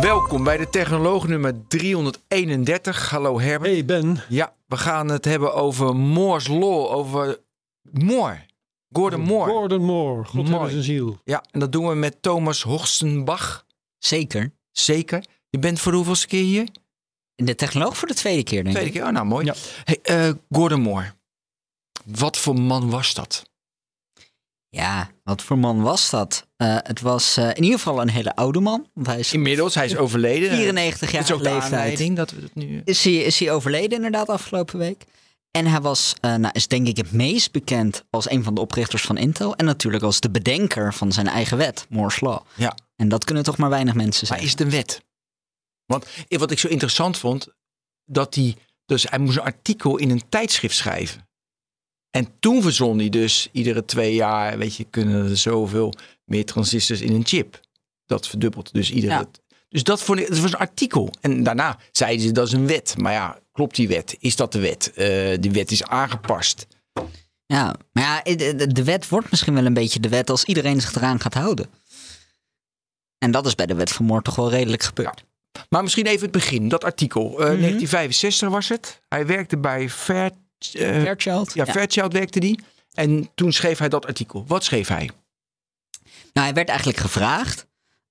Welkom bij de Technoloog nummer 331. Hallo Herbert. Hey Ben. Ja, we gaan het hebben over Moore's Law, over Moore. Gordon Moore. Gordon Moore. God Mooi. hebben zijn ziel. Ja, en dat doen we met Thomas Horstenbach. Zeker. Zeker. Je bent voor de hoeveelste keer hier? In de technoloog voor de tweede keer, denk Tweede ik. keer? Oh, nou mooi. Ja. Hey, eh, Gordon Moore. Wat voor man was dat? Ja, wat voor man was dat? Eh, het was eh, in ieder geval een hele oude man. Want hij is Inmiddels, hij is overleden. 94 jaar Dat is ook de leeftijd. aanleiding dat we het nu... Is hij, is hij overleden inderdaad afgelopen week. En hij was, eh, nou, is denk ik het meest bekend als een van de oprichters van Intel. En natuurlijk als de bedenker van zijn eigen wet, Moore's Law. Ja. En dat kunnen toch maar weinig mensen Maar zijn. is het een wet? Want wat ik zo interessant vond, dat hij, dus hij moest een artikel in een tijdschrift schrijven. En toen verzon hij dus iedere twee jaar, weet je, kunnen er zoveel meer transistors in een chip. Dat verdubbelt dus iedere. Ja. Dus dat vond ik, het was een artikel. En daarna zeiden ze dat is een wet. Maar ja, klopt die wet? Is dat de wet? Eh, die wet is aangepast. Ja, maar ja, de, wet wordt misschien wel een beetje de wet als iedereen zich eraan gaat houden. En dat is bij de wet van Moore toch wel redelijk gebeurd. Maar misschien even het begin, dat artikel. Mhm. Eh, 1965 was het. Hij werkte bij Fair, eh, Fairchild? Ja, Fairchild werkte die. En toen schreef hij dat artikel. Wat schreef hij? Nou, hij werd eigenlijk gevraagd: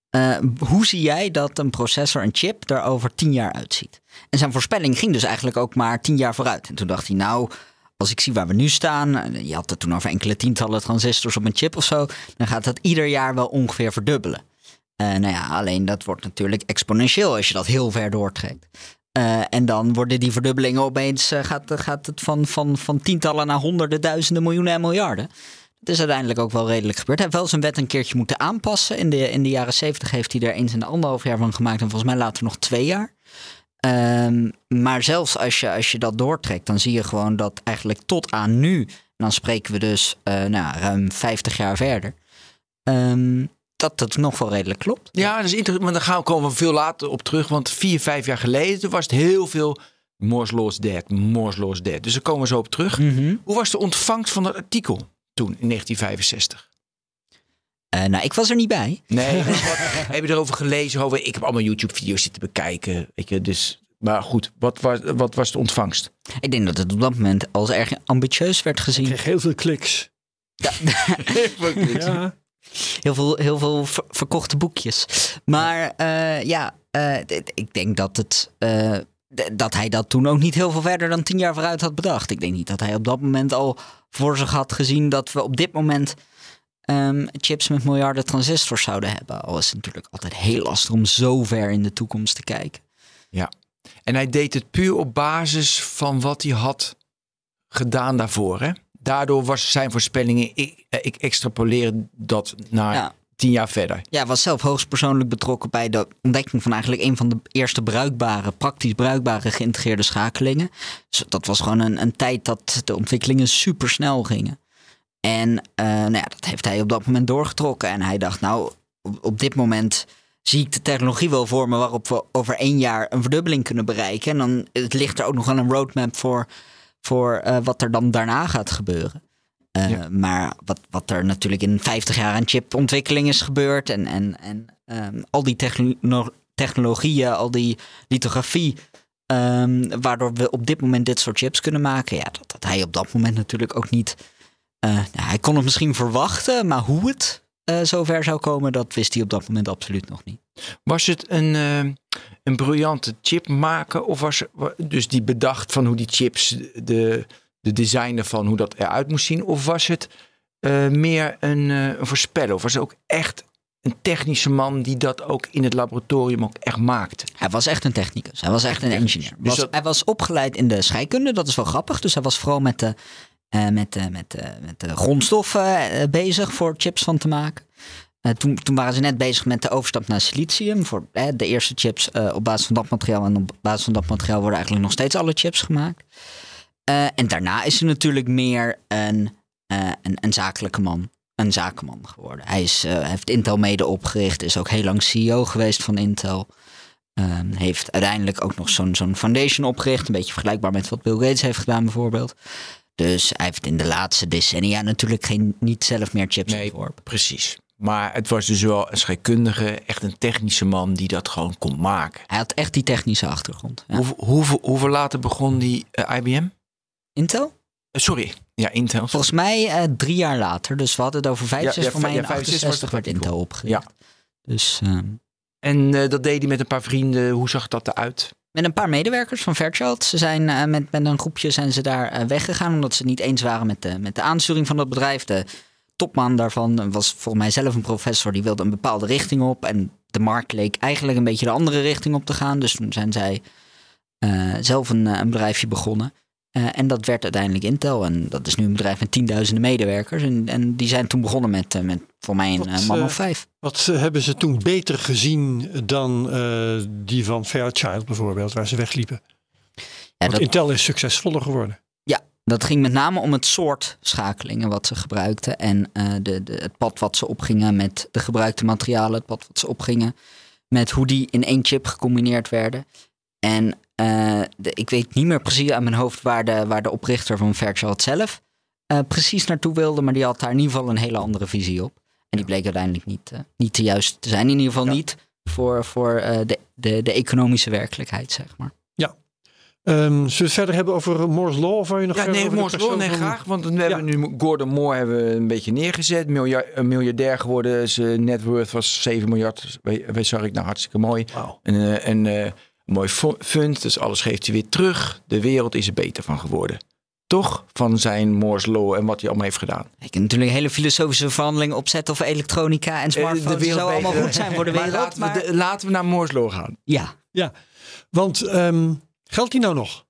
eh, hoe zie jij dat een processor, een chip, er over tien jaar uitziet? En zijn voorspelling ging dus eigenlijk ook maar tien jaar vooruit. En toen dacht hij: Nou, als ik zie waar we nu staan, je had het toen over enkele tientallen transistors op een chip of zo, dan gaat dat ieder jaar wel ongeveer verdubbelen. Eh, nou ja, alleen dat wordt natuurlijk exponentieel als je dat heel ver doortrekt. Eh, en dan worden die verdubbelingen opeens, eh, gaat, gaat het van, van, van tientallen naar honderden, duizenden, miljoenen en miljarden. Het is uiteindelijk ook wel redelijk gebeurd. Hij heeft wel zijn wet een keertje moeten aanpassen. In de, in de jaren zeventig heeft hij er eens en anderhalf jaar van gemaakt. En volgens mij later nog twee jaar. Ehm, maar zelfs als je, als je dat doortrekt, dan zie je gewoon dat eigenlijk tot aan nu, en dan spreken we dus eh, nou, ruim 50 jaar verder, ehm, dat het nog wel redelijk klopt. Ja, dat is interessant. Maar daar gaan we komen we veel later op terug. Want vier, vijf jaar geleden was het heel veel Moore's Law is dead, Moore's Law is dead. Dus daar komen we zo op terug. Mhm. Hoe was de ontvangst van dat artikel toen in 1965? Eh, nou, ik was er niet bij. Nee, heb je erover gelezen? Over, ik heb allemaal YouTube-video's zitten bekijken. Weet je, dus, maar goed, wat was, wat was de ontvangst? Ik denk dat het op dat moment als erg ambitieus werd Ik gezien. kreeg heel veel kliks. Ja. Heel veel, heel veel ver- verkochte boekjes. Maar eh, ja, eh, ik denk dat, het, eh, dat hij dat toen ook niet heel veel verder dan tien jaar vooruit had bedacht. Ik denk niet dat hij op dat moment al voor zich had gezien dat we op dit moment ehm, chips met miljarden transistors zouden hebben. Al is het natuurlijk altijd heel lastig om zo ver in de toekomst te kijken. En hij deed het puur op basis van wat hij had gedaan daarvoor. Hè? Daardoor was zijn voorspellingen, ik, eh, ik extrapoleer dat naar Ja. tien jaar verder. Ja, was zelf hoogstpersoonlijk betrokken bij de ontdekking van eigenlijk een van de eerste bruikbare, praktisch bruikbare geïntegreerde schakelingen. Dus dat was gewoon een, een tijd dat de ontwikkelingen super snel gingen. En eh, nou ja, dat heeft hij op dat moment doorgetrokken. En hij dacht, nou, op, op dit moment zie ik de technologie wel voor me waarop we over één jaar een verdubbeling kunnen bereiken. En dan het ligt er ook nog wel een roadmap voor, voor eh, wat er dan daarna gaat gebeuren. Eh, Ja. Maar wat, wat er natuurlijk in 50 jaar aan chipontwikkeling is gebeurd. En, en, en ehm, al die techno- technologieën, al die lithografie. ehm, waardoor we op dit moment dit soort chips kunnen maken. Ja, dat had hij op dat moment natuurlijk ook niet. eh, nou, hij kon het misschien verwachten, maar hoe het eh, zover zou komen, dat wist hij op dat moment absoluut nog niet. Was het een, eh, een briljante chip maken? Of was wa- dus die bedacht van hoe die chips, de, de design ervan, hoe dat eruit moest zien? Of was het eh, meer een, een voorspeller? Of was het ook echt een technische man die dat ook in het laboratorium ook echt maakte? Hij was echt een technicus. Hij was echt een engineer. Dus dat- Hij was opgeleid in de scheikunde. Dat is wel grappig. Dus hij was vooral met de, met de, met de, met grondstoffen eh, bezig voor chips van te maken. eh, toen, toen waren ze net bezig met de overstap naar silicium. Voor de eerste chips op basis van dat materiaal. En op basis van dat materiaal worden eigenlijk nog steeds alle chips gemaakt. en daarna is ze natuurlijk meer een, een, een zakelijke man een zakenman geworden. Hij is, heeft Intel mede opgericht, is ook heel lang CEO geweest van Intel. Um, heeft uiteindelijk ook nog zo'n zo'n foundation opgericht. Een beetje vergelijkbaar met wat Bill Gates heeft gedaan bijvoorbeeld. Dus hij heeft in de laatste decennia natuurlijk geen, niet zelf meer chips nee, ontworpen. Precies. Maar het was dus wel een scheikundige, echt een technische man die dat gewoon kon maken. Hij had echt die technische achtergrond. Ja. Hoeveel, hoeveel, hoeveel later begon die uh, IBM? Intel? Uh, sorry, ja, Intel. Volgens mij uh, drie jaar later. Dus we hadden het over 65, ja, ja, voor mij in 68 werd Intel opgericht. Ja. Dus... Um, en uh, dat deed hij met een paar vrienden. Hoe zag dat eruit? Met een paar medewerkers van Fairchild. Ze zijn uh, met, met een groepje zijn ze daar uh, weggegaan omdat ze niet eens waren met de, met de aansturing van dat bedrijf. De topman daarvan was volgens mij zelf een professor die wilde een bepaalde richting op. En de markt leek eigenlijk een beetje de andere richting op te gaan. Dus toen zijn zij zelf een, een bedrijfje begonnen. Uh, en dat werd uiteindelijk Intel. En dat is nu een bedrijf met tienduizenden medewerkers. En, en die zijn toen begonnen met, uh, met voor mij een wat, man of vijf. Wat hebben ze toen beter gezien dan die van Fairchild bijvoorbeeld, waar ze wegliepen? Ja, dat, Intel is succesvoller geworden. Ja, dat ging met name om het soort schakelingen wat ze gebruikten. En de, de, het pad wat ze opgingen met de gebruikte materialen. Het pad wat ze opgingen met hoe die in één chip gecombineerd werden. En uh, de, ik weet niet meer precies aan mijn hoofd waar de, waar de oprichter van Fairchild zelf uh, precies naartoe wilde. Maar die had daar in ieder geval een hele andere visie op. En die bleek uiteindelijk niet, uh, niet te juist te zijn. In ieder geval niet voor, voor de, de, de economische werkelijkheid, zeg maar. Ja. Um, zullen we het verder hebben over Moore's Law? Of je nog ja, nee, Moore's Law, nee, graag. Want we hebben nu Gordon Moore hebben we een beetje neergezet. Miljard, een miljardair geworden. Zijn net worth was 7 miljard. Weet, zag ik nou hartstikke mooi. Wow. En, en mooi fund, dus alles geeft hij weer terug. De wereld is er beter van geworden. Toch? Van zijn Moore's Law en wat hij allemaal heeft gedaan. Ik kan natuurlijk een hele filosofische verhandeling opzetten of elektronica en eh, smartphones de zou allemaal goed zijn voor de wereld. maar laten, We laten we naar Moore's Law gaan. Ja. Ja, want um, geldt die nou nog?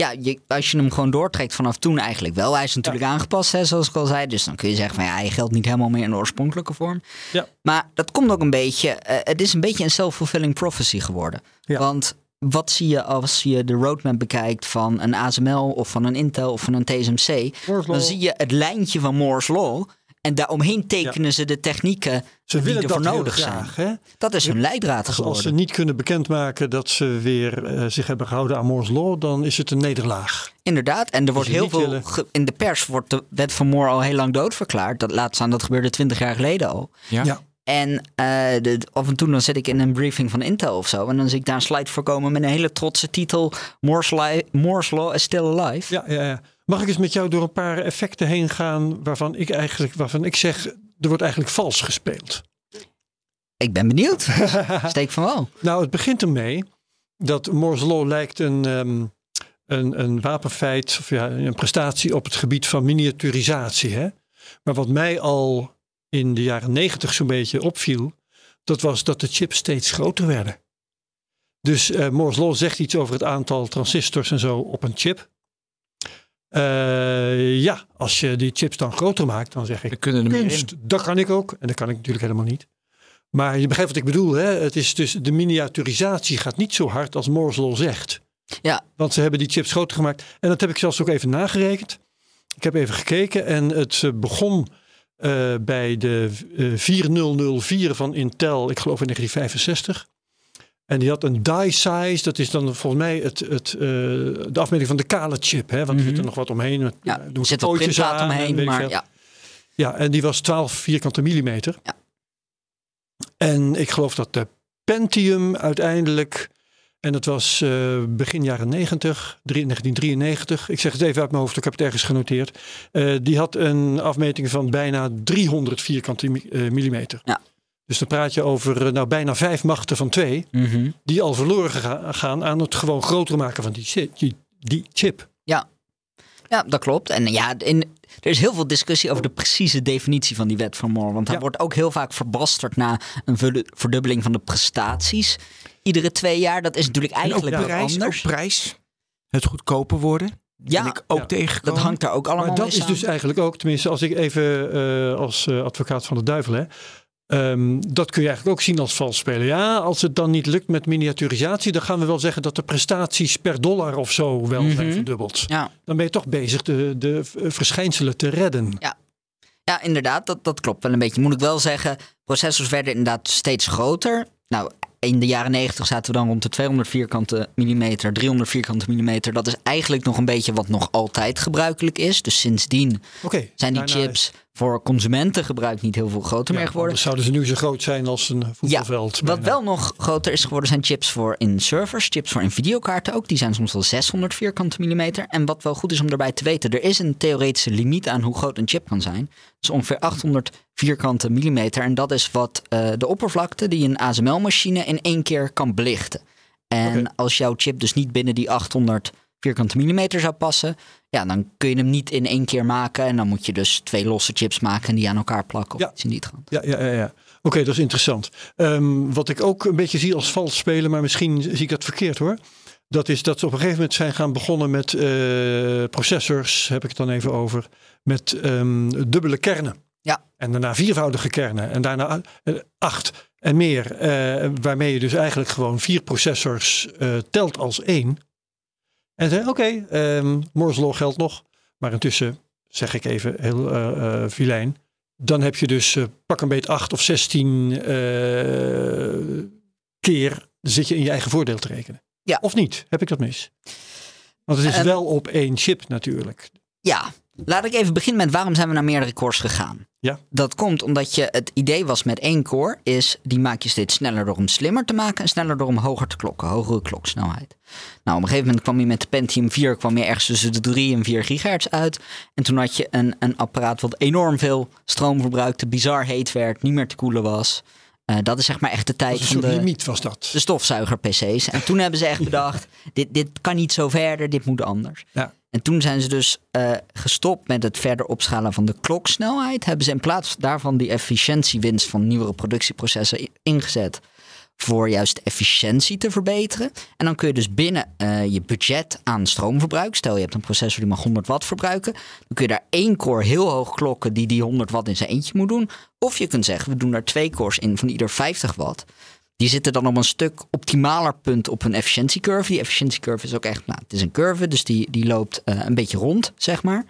Ja, je, als je hem gewoon doortrekt vanaf toen eigenlijk wel. Hij is natuurlijk aangepast, hè, zoals ik al zei. Dus dan kun je zeggen van ja, hij geldt niet helemaal meer in de oorspronkelijke vorm. Ja. Maar dat komt ook een beetje, uh, het is een beetje een self-fulfilling prophecy geworden. Ja. Want wat zie je als je de roadmap bekijkt van een ASML of van een Intel of van een TSMC? Dan zie je het lijntje van Moore's Law. En daaromheen tekenen ze de technieken ze die ervoor nodig graag, zijn. Hè? Dat is hun leidraad als, geworden. Als ze niet kunnen bekendmaken dat ze weer uh, zich hebben gehouden aan Moore's Law, dan is het een nederlaag. Inderdaad, en er wordt heel veel. In de pers wordt de wet van Moore al heel lang doodverklaard. Dat laat staan, dat gebeurde twintig jaar geleden al. Ja. ja. En uh, de, af en toe dan zit ik in een briefing van Intel of zo. En dan zie ik daar een slide voorkomen met een hele trotse titel: Moore's, Moore's Law is still alive. Ja, ja, ja. Mag ik eens met jou door een paar effecten heen gaan waarvan ik eigenlijk waarvan ik zeg er wordt eigenlijk vals gespeeld? Ik ben benieuwd. Steek van wel. Nou, het begint ermee dat Moore's Law lijkt een, um, een, een wapenfeit of ja, een prestatie op het gebied van miniaturisatie. Hè? Maar wat mij al in de jaren negentig zo'n beetje opviel, dat was dat de chips steeds groter werden. Dus uh, Moore's Law zegt iets over het aantal transistors en zo op een chip. Uh, ja, als je die chips dan groter maakt, dan zeg ik, kunnen er kunst, dat kan ik ook. En dat kan ik natuurlijk helemaal niet. Maar je begrijpt wat ik bedoel. Hè? Het is dus, de miniaturisatie gaat niet zo hard als Moore's Law zegt. Ja. Want ze hebben die chips groter gemaakt. En dat heb ik zelfs ook even nagerekend. Ik heb even gekeken en het eh, begon uh, bij de uh, 4004 van Intel, ik geloof in 1965. En die had een die size, dat is dan volgens mij het, het, uh, de afmeting van de kale chip. Hè? Want mm -hmm. er zit er nog wat omheen. Ja, er zit een printplaat omheen, maar ja. Ja, en die was 12 vierkante millimeter. Ja. En ik geloof dat de Pentium uiteindelijk, en dat was uh, begin jaren 90, 1993. Ik zeg het even uit mijn hoofd, ik heb het ergens genoteerd. Uh, die had een afmeting van bijna 300 vierkante millimeter. Ja. Dus dan praat je over nou, bijna vijf machten van twee, mm -hmm. die al verloren gaan aan het gewoon groter maken van die chip. Die, die chip. Ja. ja, dat klopt. En ja, in, er is heel veel discussie over de precieze definitie van die wet van Moore. Want dat ja. wordt ook heel vaak verbasterd na een verdubbeling van de prestaties. Iedere twee jaar, dat is natuurlijk eigenlijk en ook prijs, anders. Ook prijs, het goedkoper worden. ben ik ook ja. tegengekomen. Dat hangt daar ook allemaal Maar dat mee is dus eigenlijk ook, tenminste als ik even eh, als eh, advocaat van de duivel hè. Ehm, dat kun je eigenlijk ook zien als vals spelen. Ja, als het dan niet lukt met miniaturisatie, dan gaan we wel zeggen dat de prestaties per dollar of zo wel zijn Mhm. verdubbeld. Ja. Dan ben je toch bezig de, de verschijnselen te redden. Ja, inderdaad, dat, dat klopt wel een beetje. Moet ik wel zeggen, processors werden inderdaad steeds groter. Nou, in de jaren 90 zaten we dan rond de 200 vierkante millimeter, 300 vierkante millimeter. Dat is eigenlijk nog een beetje wat nog altijd gebruikelijk is. Dus sindsdien zijn die chips voor consumentengebruik niet heel veel groter Ja, meer geworden. zouden ze nu zo groot zijn als een voetbalveld. Wat bijna. wel nog groter is geworden zijn chips voor in servers, chips voor in videokaarten ook. Die zijn soms wel 600 vierkante millimeter. En wat wel goed is om daarbij te weten, er is een theoretische limiet aan hoe groot een chip kan zijn. Dat is ongeveer 800 vierkante millimeter. En dat is wat eh, de oppervlakte die een ASML-machine in één keer kan belichten. En als jouw chip dus niet binnen die 800 vierkante millimeter zou passen, ja, dan kun je hem niet in één keer maken. En dan moet je dus twee losse chips maken en die aan elkaar plakken of Ja. iets in die trant. Ja, ja, ja. ja. Oké, dat is interessant. Ehm, wat ik ook een beetje zie als vals spelen, maar misschien zie ik dat verkeerd hoor. Dat is dat ze op een gegeven moment zijn gaan begonnen met eh, processors, heb ik het dan even over, met ehm, dubbele kernen. Ja. En daarna viervoudige kernen en daarna eh, acht en meer. eh, waarmee je dus eigenlijk gewoon vier processors telt als één. En zei, oké, ehm Moore's Law geldt nog. Maar intussen, zeg ik even heel eh filijn, dan heb je dus eh, pak een beet 8 of 16 eh, keer zit je in je eigen voordeel te rekenen. Ja. Of niet? Heb ik dat mis? Want het is Ehm, wel op één chip natuurlijk. Ja, laat ik even beginnen met waarom zijn we naar meerdere cores gegaan. Ja. Dat komt omdat je het idee was met één core, is die maak je steeds sneller door hem slimmer te maken en sneller door hem hoger te klokken, hogere kloksnelheid. Nou, op een gegeven moment kwam je met de Pentium 4 kwam je ergens tussen de 3 en 4 gigahertz uit. En toen had je een, een apparaat wat enorm veel stroom verbruikte, bizar heet werd, niet meer te koelen was. Eh, dat is zeg maar echt de tijd van de, limiet was dat. de stofzuiger-PC's. En toen hebben ze echt bedacht: dit, dit kan niet zo verder, dit moet anders. Ja. En toen zijn ze dus eh, gestopt met het verder opschalen van de kloksnelheid. Hebben ze in plaats daarvan die efficiëntiewinst van nieuwere productieprocessen ingezet. Voor juist efficiëntie te verbeteren. En dan kun je dus binnen eh, je budget aan stroomverbruik. Stel je hebt een processor die mag 100 watt verbruiken. Dan kun je daar één core heel hoog klokken die die 100 watt in zijn eentje moet doen. Of je kunt zeggen, we doen daar twee cores in van ieder 50 watt. Die zitten dan op een stuk optimaler punt op een efficiëntiecurve. Die efficiëntiecurve is ook echt, nou, het is een curve, dus die, die loopt eh, een beetje rond, zeg maar.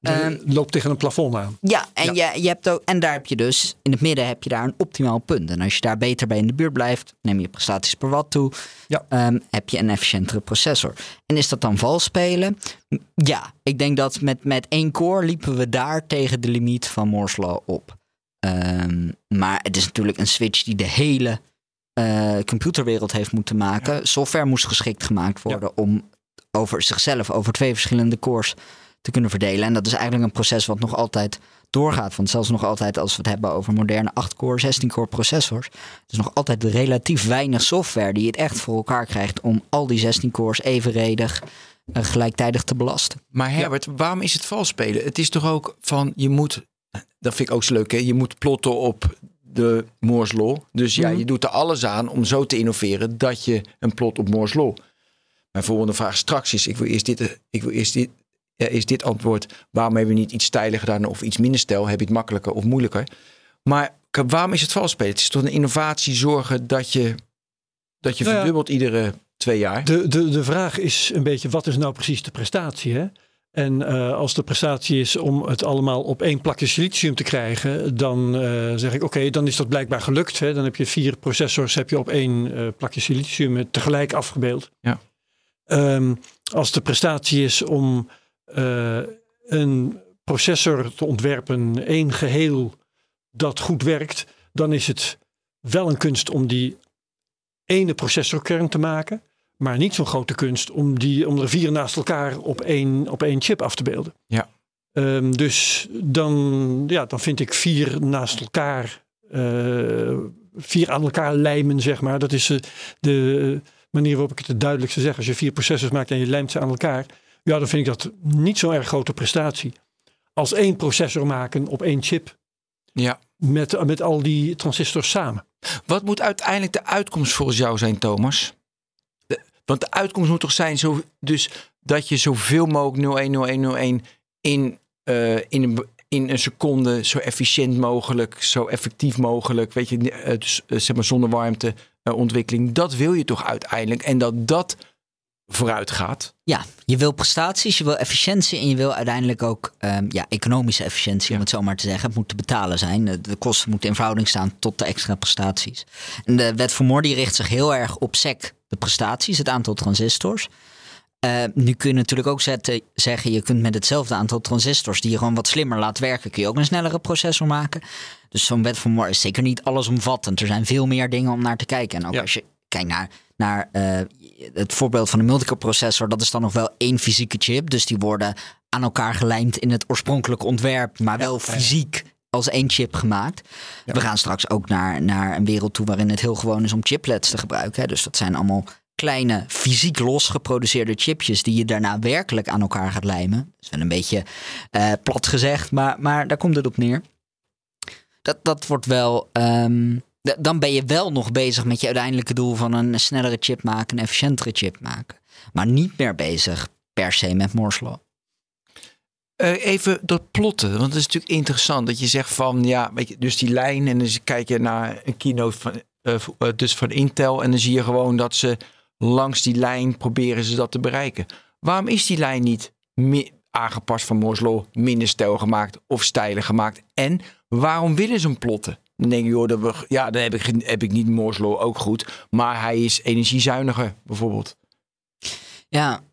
Ehm, loopt tegen een plafond aan. ja, en, Je, je hebt ook, en daar heb je dus, in het midden heb je daar een optimaal punt. En als je daar beter bij in de buurt blijft, neem je prestaties per watt toe, Ja. ehm, heb je een efficiëntere processor. En is dat dan vals spelen? Ja, ik denk dat met, met één core liepen we daar tegen de limiet van Moore's Law op. Ehm, maar het is natuurlijk een switch die de hele eh, computerwereld heeft moeten maken. Software moest geschikt gemaakt worden om over zichzelf, over twee verschillende cores te kunnen verdelen. En dat is eigenlijk een proces wat nog altijd doorgaat. Want zelfs nog altijd als we het hebben over moderne 8-core, 16-core processors, is nog altijd relatief weinig software die het echt voor elkaar krijgt om al die 16 cores evenredig eh, gelijktijdig te belasten. Maar Herbert, waarom is het vals spelen? Het is toch ook van, je moet, dat vind ik ook zo leuk hè, je moet plotten op de Moore's Law. Dus ja, Mhm. je doet er alles aan om zo te innoveren dat je een plot op Moore's Law. Mijn volgende vraag straks is, ik wil eerst dit, eh, ik wil eerst dit, ja, is dit antwoord, waarom hebben we niet iets stijler gedaan of iets minder stijl? Heb je het makkelijker of moeilijker? Maar waarom is het vals spelen? Het is toch een innovatie zorgen dat je, dat je Nou ja. verdubbelt iedere twee jaar? De, de, de vraag is een beetje, wat is nou precies de prestatie? Hè? En eh, als de prestatie is om het allemaal op één plakje silicium te krijgen, dan eh, zeg ik oké, dan is dat blijkbaar gelukt. Hè? Dan heb je vier processors heb je op één eh, plakje silicium tegelijk afgebeeld. Ja. Ehm, als de prestatie is om een processor te ontwerpen, één geheel dat goed werkt, dan is het wel een kunst om die ene processorkern te maken. Maar niet zo'n grote kunst om, die, om er vier naast elkaar op één, op één chip af te beelden. Ja. Ehm, dus dan, ja, dan vind ik vier naast elkaar, eh, vier aan elkaar lijmen, zeg maar. Dat is eh, de manier waarop ik het het duidelijkste zeg. Als je vier processors maakt en je lijmt ze aan elkaar, ja, dan vind ik dat niet zo'n erg grote prestatie. Als één processor maken op één chip Ja. met, met al die transistors samen. Wat moet uiteindelijk de uitkomst volgens jou zijn, Thomas? Want de uitkomst moet toch zijn zo, dus dat je zoveel mogelijk 010101 in, eh, in, een, in een seconde zo efficiënt mogelijk, zo effectief mogelijk, weet je, eh, dus, eh, zeg maar zonder warmteontwikkeling. dat wil je toch uiteindelijk. En dat dat vooruit gaat. Ja, je wil prestaties, je wil efficiëntie en je wil uiteindelijk ook ehm, ja, economische efficiëntie, om het zo maar te zeggen. Het moet te betalen zijn. De, kosten moeten in verhouding staan tot de extra prestaties. En de wet van Moore die richt zich heel erg op SEC, de prestaties, het aantal transistors. Eh, nu kun je natuurlijk ook zetten, zeggen, je kunt met hetzelfde aantal transistors die je gewoon wat slimmer laat werken, kun je ook een snellere processor maken. Dus zo'n wet van Moore is zeker niet allesomvattend. Er zijn veel meer dingen om naar te kijken. En ook Ja. als je kijkt naar, naar eh, het voorbeeld van een multicore processor, dat is dan nog wel één fysieke chip. Dus die worden aan elkaar gelijmd in het oorspronkelijke ontwerp, maar wel ja. fysiek als één chip gemaakt. Ja. We gaan straks ook naar, naar een wereld toe waarin het heel gewoon is om chiplets te gebruiken. Hè. Dus dat zijn allemaal kleine, fysiek los geproduceerde chipjes die je daarna werkelijk aan elkaar gaat lijmen. Dat is wel een beetje eh, plat gezegd, maar, maar daar komt het op neer. Dat, dat wordt wel. ehm, dan ben je wel nog bezig met je uiteindelijke doel van een snellere chip maken, een efficiëntere chip maken. Maar niet meer bezig per se met Moore's Law. Eh, even dat plotten, want het is natuurlijk interessant dat je zegt van ja, weet je, dus die lijn en dan kijk je naar een keynote van, eh, eh, dus van Intel en dan zie je gewoon dat ze langs die lijn proberen ze dat te bereiken. Waarom is die lijn niet aangepast van Moore's minder stijl gemaakt of stijler gemaakt? En waarom willen ze hem plotten? Dan denk je, joh, dat we, ja, dan heb ik, heb ik niet Moore's ook goed, maar hij is energiezuiniger bijvoorbeeld. Ja,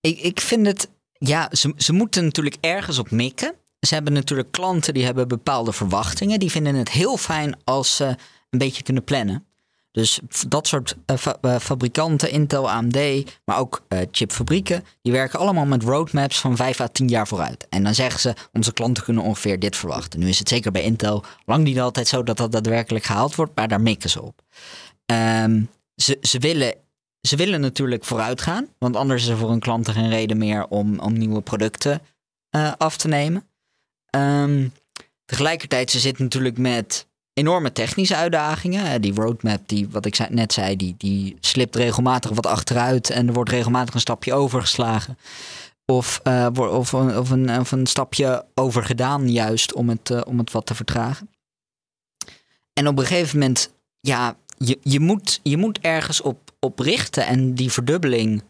ik, ik vind het. Ja, ze, ze moeten natuurlijk ergens op mikken. Ze hebben natuurlijk klanten die hebben bepaalde verwachtingen. Die vinden het heel fijn als ze een beetje kunnen plannen. Dus dat soort eh, eh, fabrikanten, Intel, AMD, maar ook eh, chipfabrieken, die werken allemaal met roadmaps van 5 à 10 jaar vooruit. En dan zeggen ze, onze klanten kunnen ongeveer dit verwachten. Nu is het zeker bij Intel lang niet altijd zo dat dat daadwerkelijk gehaald wordt, maar daar mikken ze op. Ehm, ze, ze willen ze willen natuurlijk vooruit gaan, want anders is er voor hun klanten geen reden meer om, om nieuwe producten eh, af te nemen. Ehm, tegelijkertijd, ze zitten natuurlijk met enorme technische uitdagingen. Eh, Die roadmap, die, wat ik net zei, die, die slipt regelmatig wat achteruit en er wordt regelmatig een stapje overgeslagen. Of, wo- of, een, of, een, of een stapje overgedaan, juist om het, om het wat te vertragen. En op een gegeven moment, ja, je, je, moet, je moet ergens op, op richten. En die verdubbeling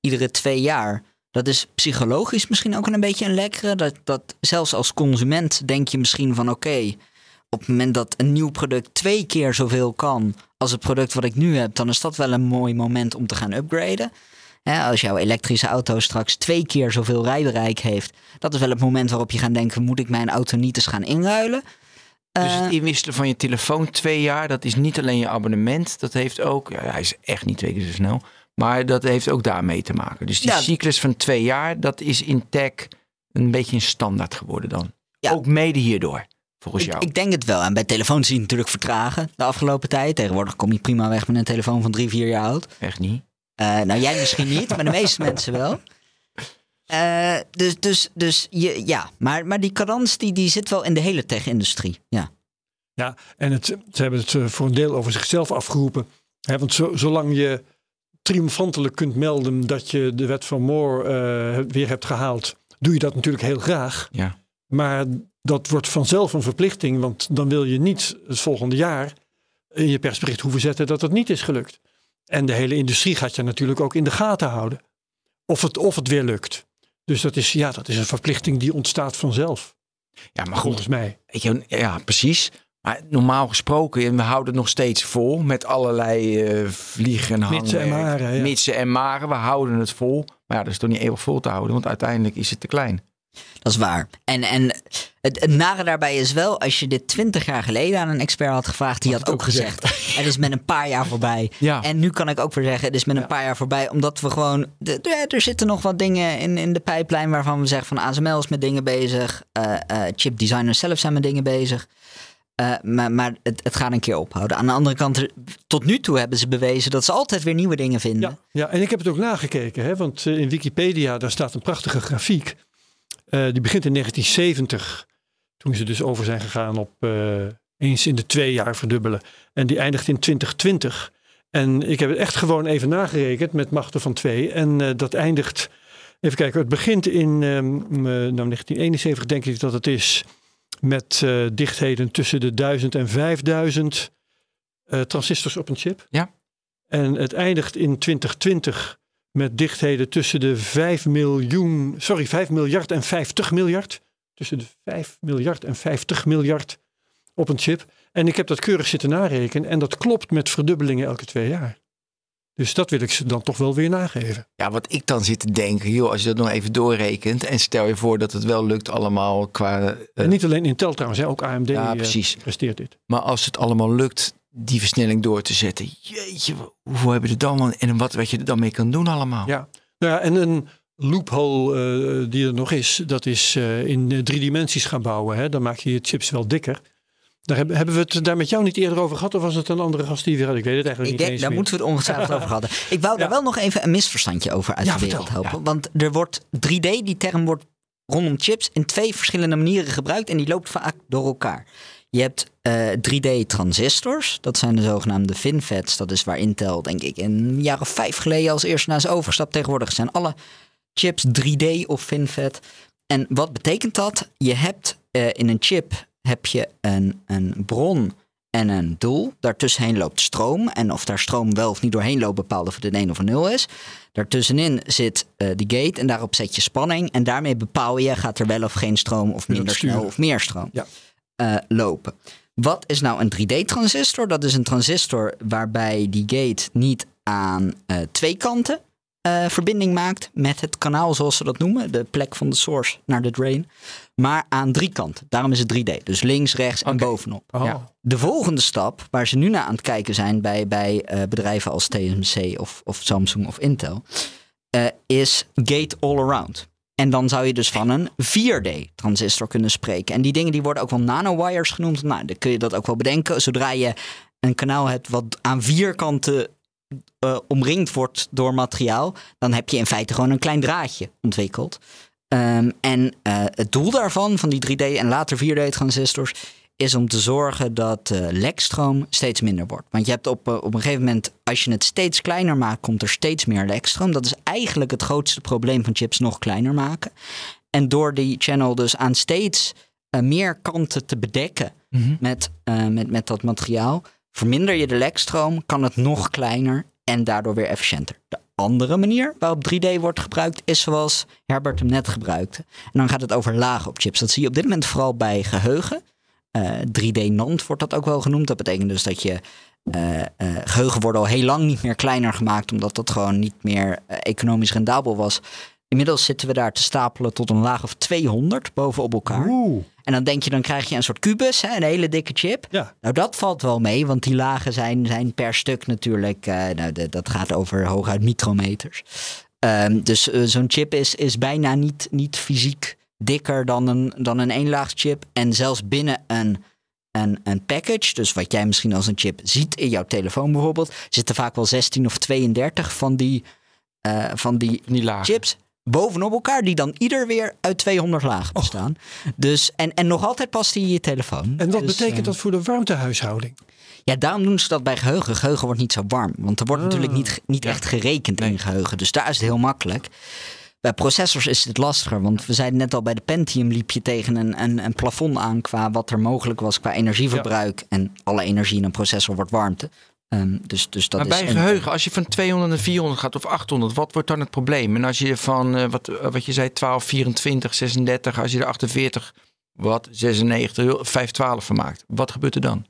iedere twee jaar, dat is psychologisch misschien ook een beetje een lekkere. Dat, dat zelfs als consument denk je misschien van oké, op het moment dat een nieuw product twee keer zoveel kan als het product wat ik nu heb, dan is dat wel een mooi moment om te gaan upgraden. Als jouw elektrische auto straks twee keer zoveel rijbereik heeft, dat is wel het moment waarop je gaat denken: moet ik mijn auto niet eens gaan inruilen? Dus Eh, het inwisselen van je telefoon twee jaar, dat is niet alleen je abonnement. Dat heeft ook, ja, hij is echt niet twee keer zo snel. Maar dat heeft ook daarmee te maken. Dus die Ja. cyclus van twee jaar, dat is in tech een beetje een standaard geworden dan. Ja. Ook mede hierdoor, volgens Ik, jou. ik denk het wel. En bij telefoons zie je natuurlijk vertragen de afgelopen tijd. Tegenwoordig kom je prima weg met een telefoon van drie, vier jaar oud. Echt niet. Eh, nou, jij misschien niet, maar de meeste mensen wel. Eh, dus dus, dus je, ja, maar, maar die cadans die, die zit wel in de hele tech-industrie. Ja. Ja, en het, ze hebben het eh, voor een deel over zichzelf afgeroepen. Hè, want zo, zolang je triomfantelijk kunt melden dat je de wet van Moore eh, weer hebt gehaald, doe je dat natuurlijk heel graag. Ja. Maar dat wordt vanzelf een verplichting, want dan wil je niet het volgende jaar in je persbericht hoeven zetten dat het niet is gelukt. En de hele industrie gaat je natuurlijk ook in de gaten houden. Of het, of het weer lukt. Dus dat is, ja, dat is een verplichting die ontstaat vanzelf, Ja, maar goed. volgens mij. Je, ja, precies. Maar normaal gesproken, en we houden het nog steeds vol met allerlei eh, vliegen en hangen. Mitsen en maren, ja. Mitsen en maren, we houden het vol. Maar ja, dat is toch niet eeuwig vol te houden, want uiteindelijk is het te klein. Dat is waar. En, en het, het nare daarbij is wel, als je dit twintig jaar geleden aan een expert had gevraagd, die had, Had ook gezegd: het is met een paar jaar voorbij. Ja. En nu kan ik ook weer zeggen: het is met een paar jaar voorbij, omdat we gewoon. de- er zitten nog wat dingen in, in de pijplijn waarvan we zeggen: van ASML is met dingen bezig, eh eh, chipdesigners zelf zijn met dingen bezig. Eh, maar maar het, het gaat een keer ophouden. Aan de andere kant, tot nu toe hebben ze bewezen dat ze altijd weer nieuwe dingen vinden. Ja, ja, en ik heb het ook nagekeken, hè, want in Wikipedia daar staat een prachtige grafiek. Eh, die begint in 1970, toen ze dus over zijn gegaan op eh, eens in de twee jaar verdubbelen. En die eindigt in 2020. En ik heb het echt gewoon even nagerekend met machten van twee. En eh, dat eindigt, even kijken, het begint in ehm, nou, 1971 denk ik dat het is, met uh, dichtheden tussen de 1000 en 5000 uh, transistors op een chip. Ja. En het eindigt in 2020 met dichtheden tussen de 5 miljoen, sorry, 5 miljard en 50 miljard. Tussen de 5 miljard en 50 miljard op een chip. En ik heb dat keurig zitten narekenen en dat klopt met verdubbelingen elke twee jaar. Dus dat wil ik ze dan toch wel weer nageven. Ja, wat ik dan zit te denken, joh, als je dat nog even doorrekent en stel je voor dat het wel lukt allemaal qua... Uh, en niet alleen Intel trouwens, hè, ook AMD ja, precies. Uh, presteert dit. Maar als het allemaal lukt die versnelling door te zetten, jeetje, hoeveel hebben je er dan en wat, wat je er dan mee kan doen allemaal? Ja, nou ja en een loophole uh, die er nog is, dat is in drie dimensies gaan bouwen. Hè. Dan maak je je chips wel dikker. Daar hebben, hebben we het daar met jou niet eerder over gehad? Of was het een andere gast die weer had? Ik weet het eigenlijk ik niet denk, eens Daar meer. moeten we het ongetwijfeld over hadden. Ik wou daar wel nog even een misverstandje over uit Ja, de wereld helpen. Want er wordt 3D, die term wordt rondom chips in twee verschillende manieren gebruikt. En die loopt vaak door elkaar. Je hebt eh, 3D-transistors. Dat zijn de zogenaamde FinFETs. Dat is waar Intel, denk ik, een jaar of vijf geleden als eerste naar is overgestapt. Tegenwoordig zijn alle chips 3D of FinFET. En wat betekent dat? Je hebt eh, in een chip heb je een, een bron en een doel. Daartussenheen loopt stroom. En of daar stroom wel of niet doorheen loopt, bepaalt of het een 1 of een 0 is. Daartussenin zit eh de gate en daarop zet je spanning. En daarmee bepaal je, gaat er wel of geen stroom of minder snel of meer stroom Ja. Eh, lopen. Wat is nou een 3D-transistor? Dat is een transistor waarbij die gate niet aan eh, twee kanten eh, verbinding maakt met het kanaal, zoals ze dat noemen, de plek van de source naar de drain, maar aan drie kanten. Daarom is het 3D, dus links, rechts en bovenop. Oh. Ja. De volgende stap, waar ze nu naar aan het kijken zijn bij, bij bedrijven als TSMC of, of Samsung of Intel, is gate all around. En dan zou je dus van een 4D-transistor kunnen spreken. En die dingen die worden ook wel nanowires genoemd. Nou, dan kun je dat ook wel bedenken. Zodra je een kanaal hebt wat aan vier kanten eh, omringd wordt door materiaal, dan heb je in feite gewoon een klein draadje ontwikkeld. Ehm, en eh, het doel daarvan, van die 3D en later 4D-transistors, is om te zorgen dat eh, lekstroom steeds minder wordt. Want je hebt op, eh, op een gegeven moment, als je het steeds kleiner maakt, komt er steeds meer lekstroom. Dat is eigenlijk het grootste probleem van chips nog kleiner maken. En door die channel dus aan steeds eh, meer kanten te bedekken Mhm. met, met, met dat materiaal, verminder je de lekstroom, kan het nog kleiner en daardoor weer efficiënter. De andere manier waarop 3D wordt gebruikt is zoals Herbert hem net gebruikte. En dan gaat het over lagen op chips. Dat zie je op dit moment vooral bij geheugen. Eh, 3D-NAND wordt dat ook wel genoemd. Dat betekent dus dat je eh, eh, geheugen wordt al heel lang niet meer kleiner gemaakt, omdat dat gewoon niet meer eh, economisch rendabel was. Inmiddels zitten we daar te stapelen tot een laag of 200 bovenop elkaar. Oeh, En dan denk je, dan krijg je een soort kubus, hè, een hele dikke chip. ja. Nou, dat valt wel mee, want die lagen zijn, zijn per stuk natuurlijk. eh, nou, de- dat gaat over hooguit micrometers. Ehm, dus eh, zo'n chip is, is bijna niet, niet fysiek dikker dan een, dan een eenlaagschip. En zelfs binnen een, een, een package, dus wat jij misschien als een chip ziet in jouw telefoon bijvoorbeeld, zitten vaak wel 16 of 32 van die, eh, van die Die chips bovenop elkaar, die dan ieder weer uit 200 lagen bestaan. Dus, en, en nog altijd past die in je telefoon. En wat Dus, betekent eh, dat voor de warmtehuishouding? ja, daarom doen ze dat bij geheugen. Geheugen wordt niet zo warm. Want er wordt Ah, natuurlijk niet, niet echt gerekend in geheugen. Dus daar is het heel makkelijk. Bij processors is het lastiger. Want we zeiden net al, bij de Pentium liep je tegen een, een, een plafond aan... qua wat er mogelijk was qua energieverbruik. En alle energie in een processor wordt warmte. Ehm, dus, dus dat maar bij geheugen, als je van 200 naar 400 gaat of 800, wat wordt dan het probleem? En als je van, eh, wat, eh, wat je zei, 12, 24, 36, als je er 48, wat, 96, 512 van maakt, wat gebeurt er dan?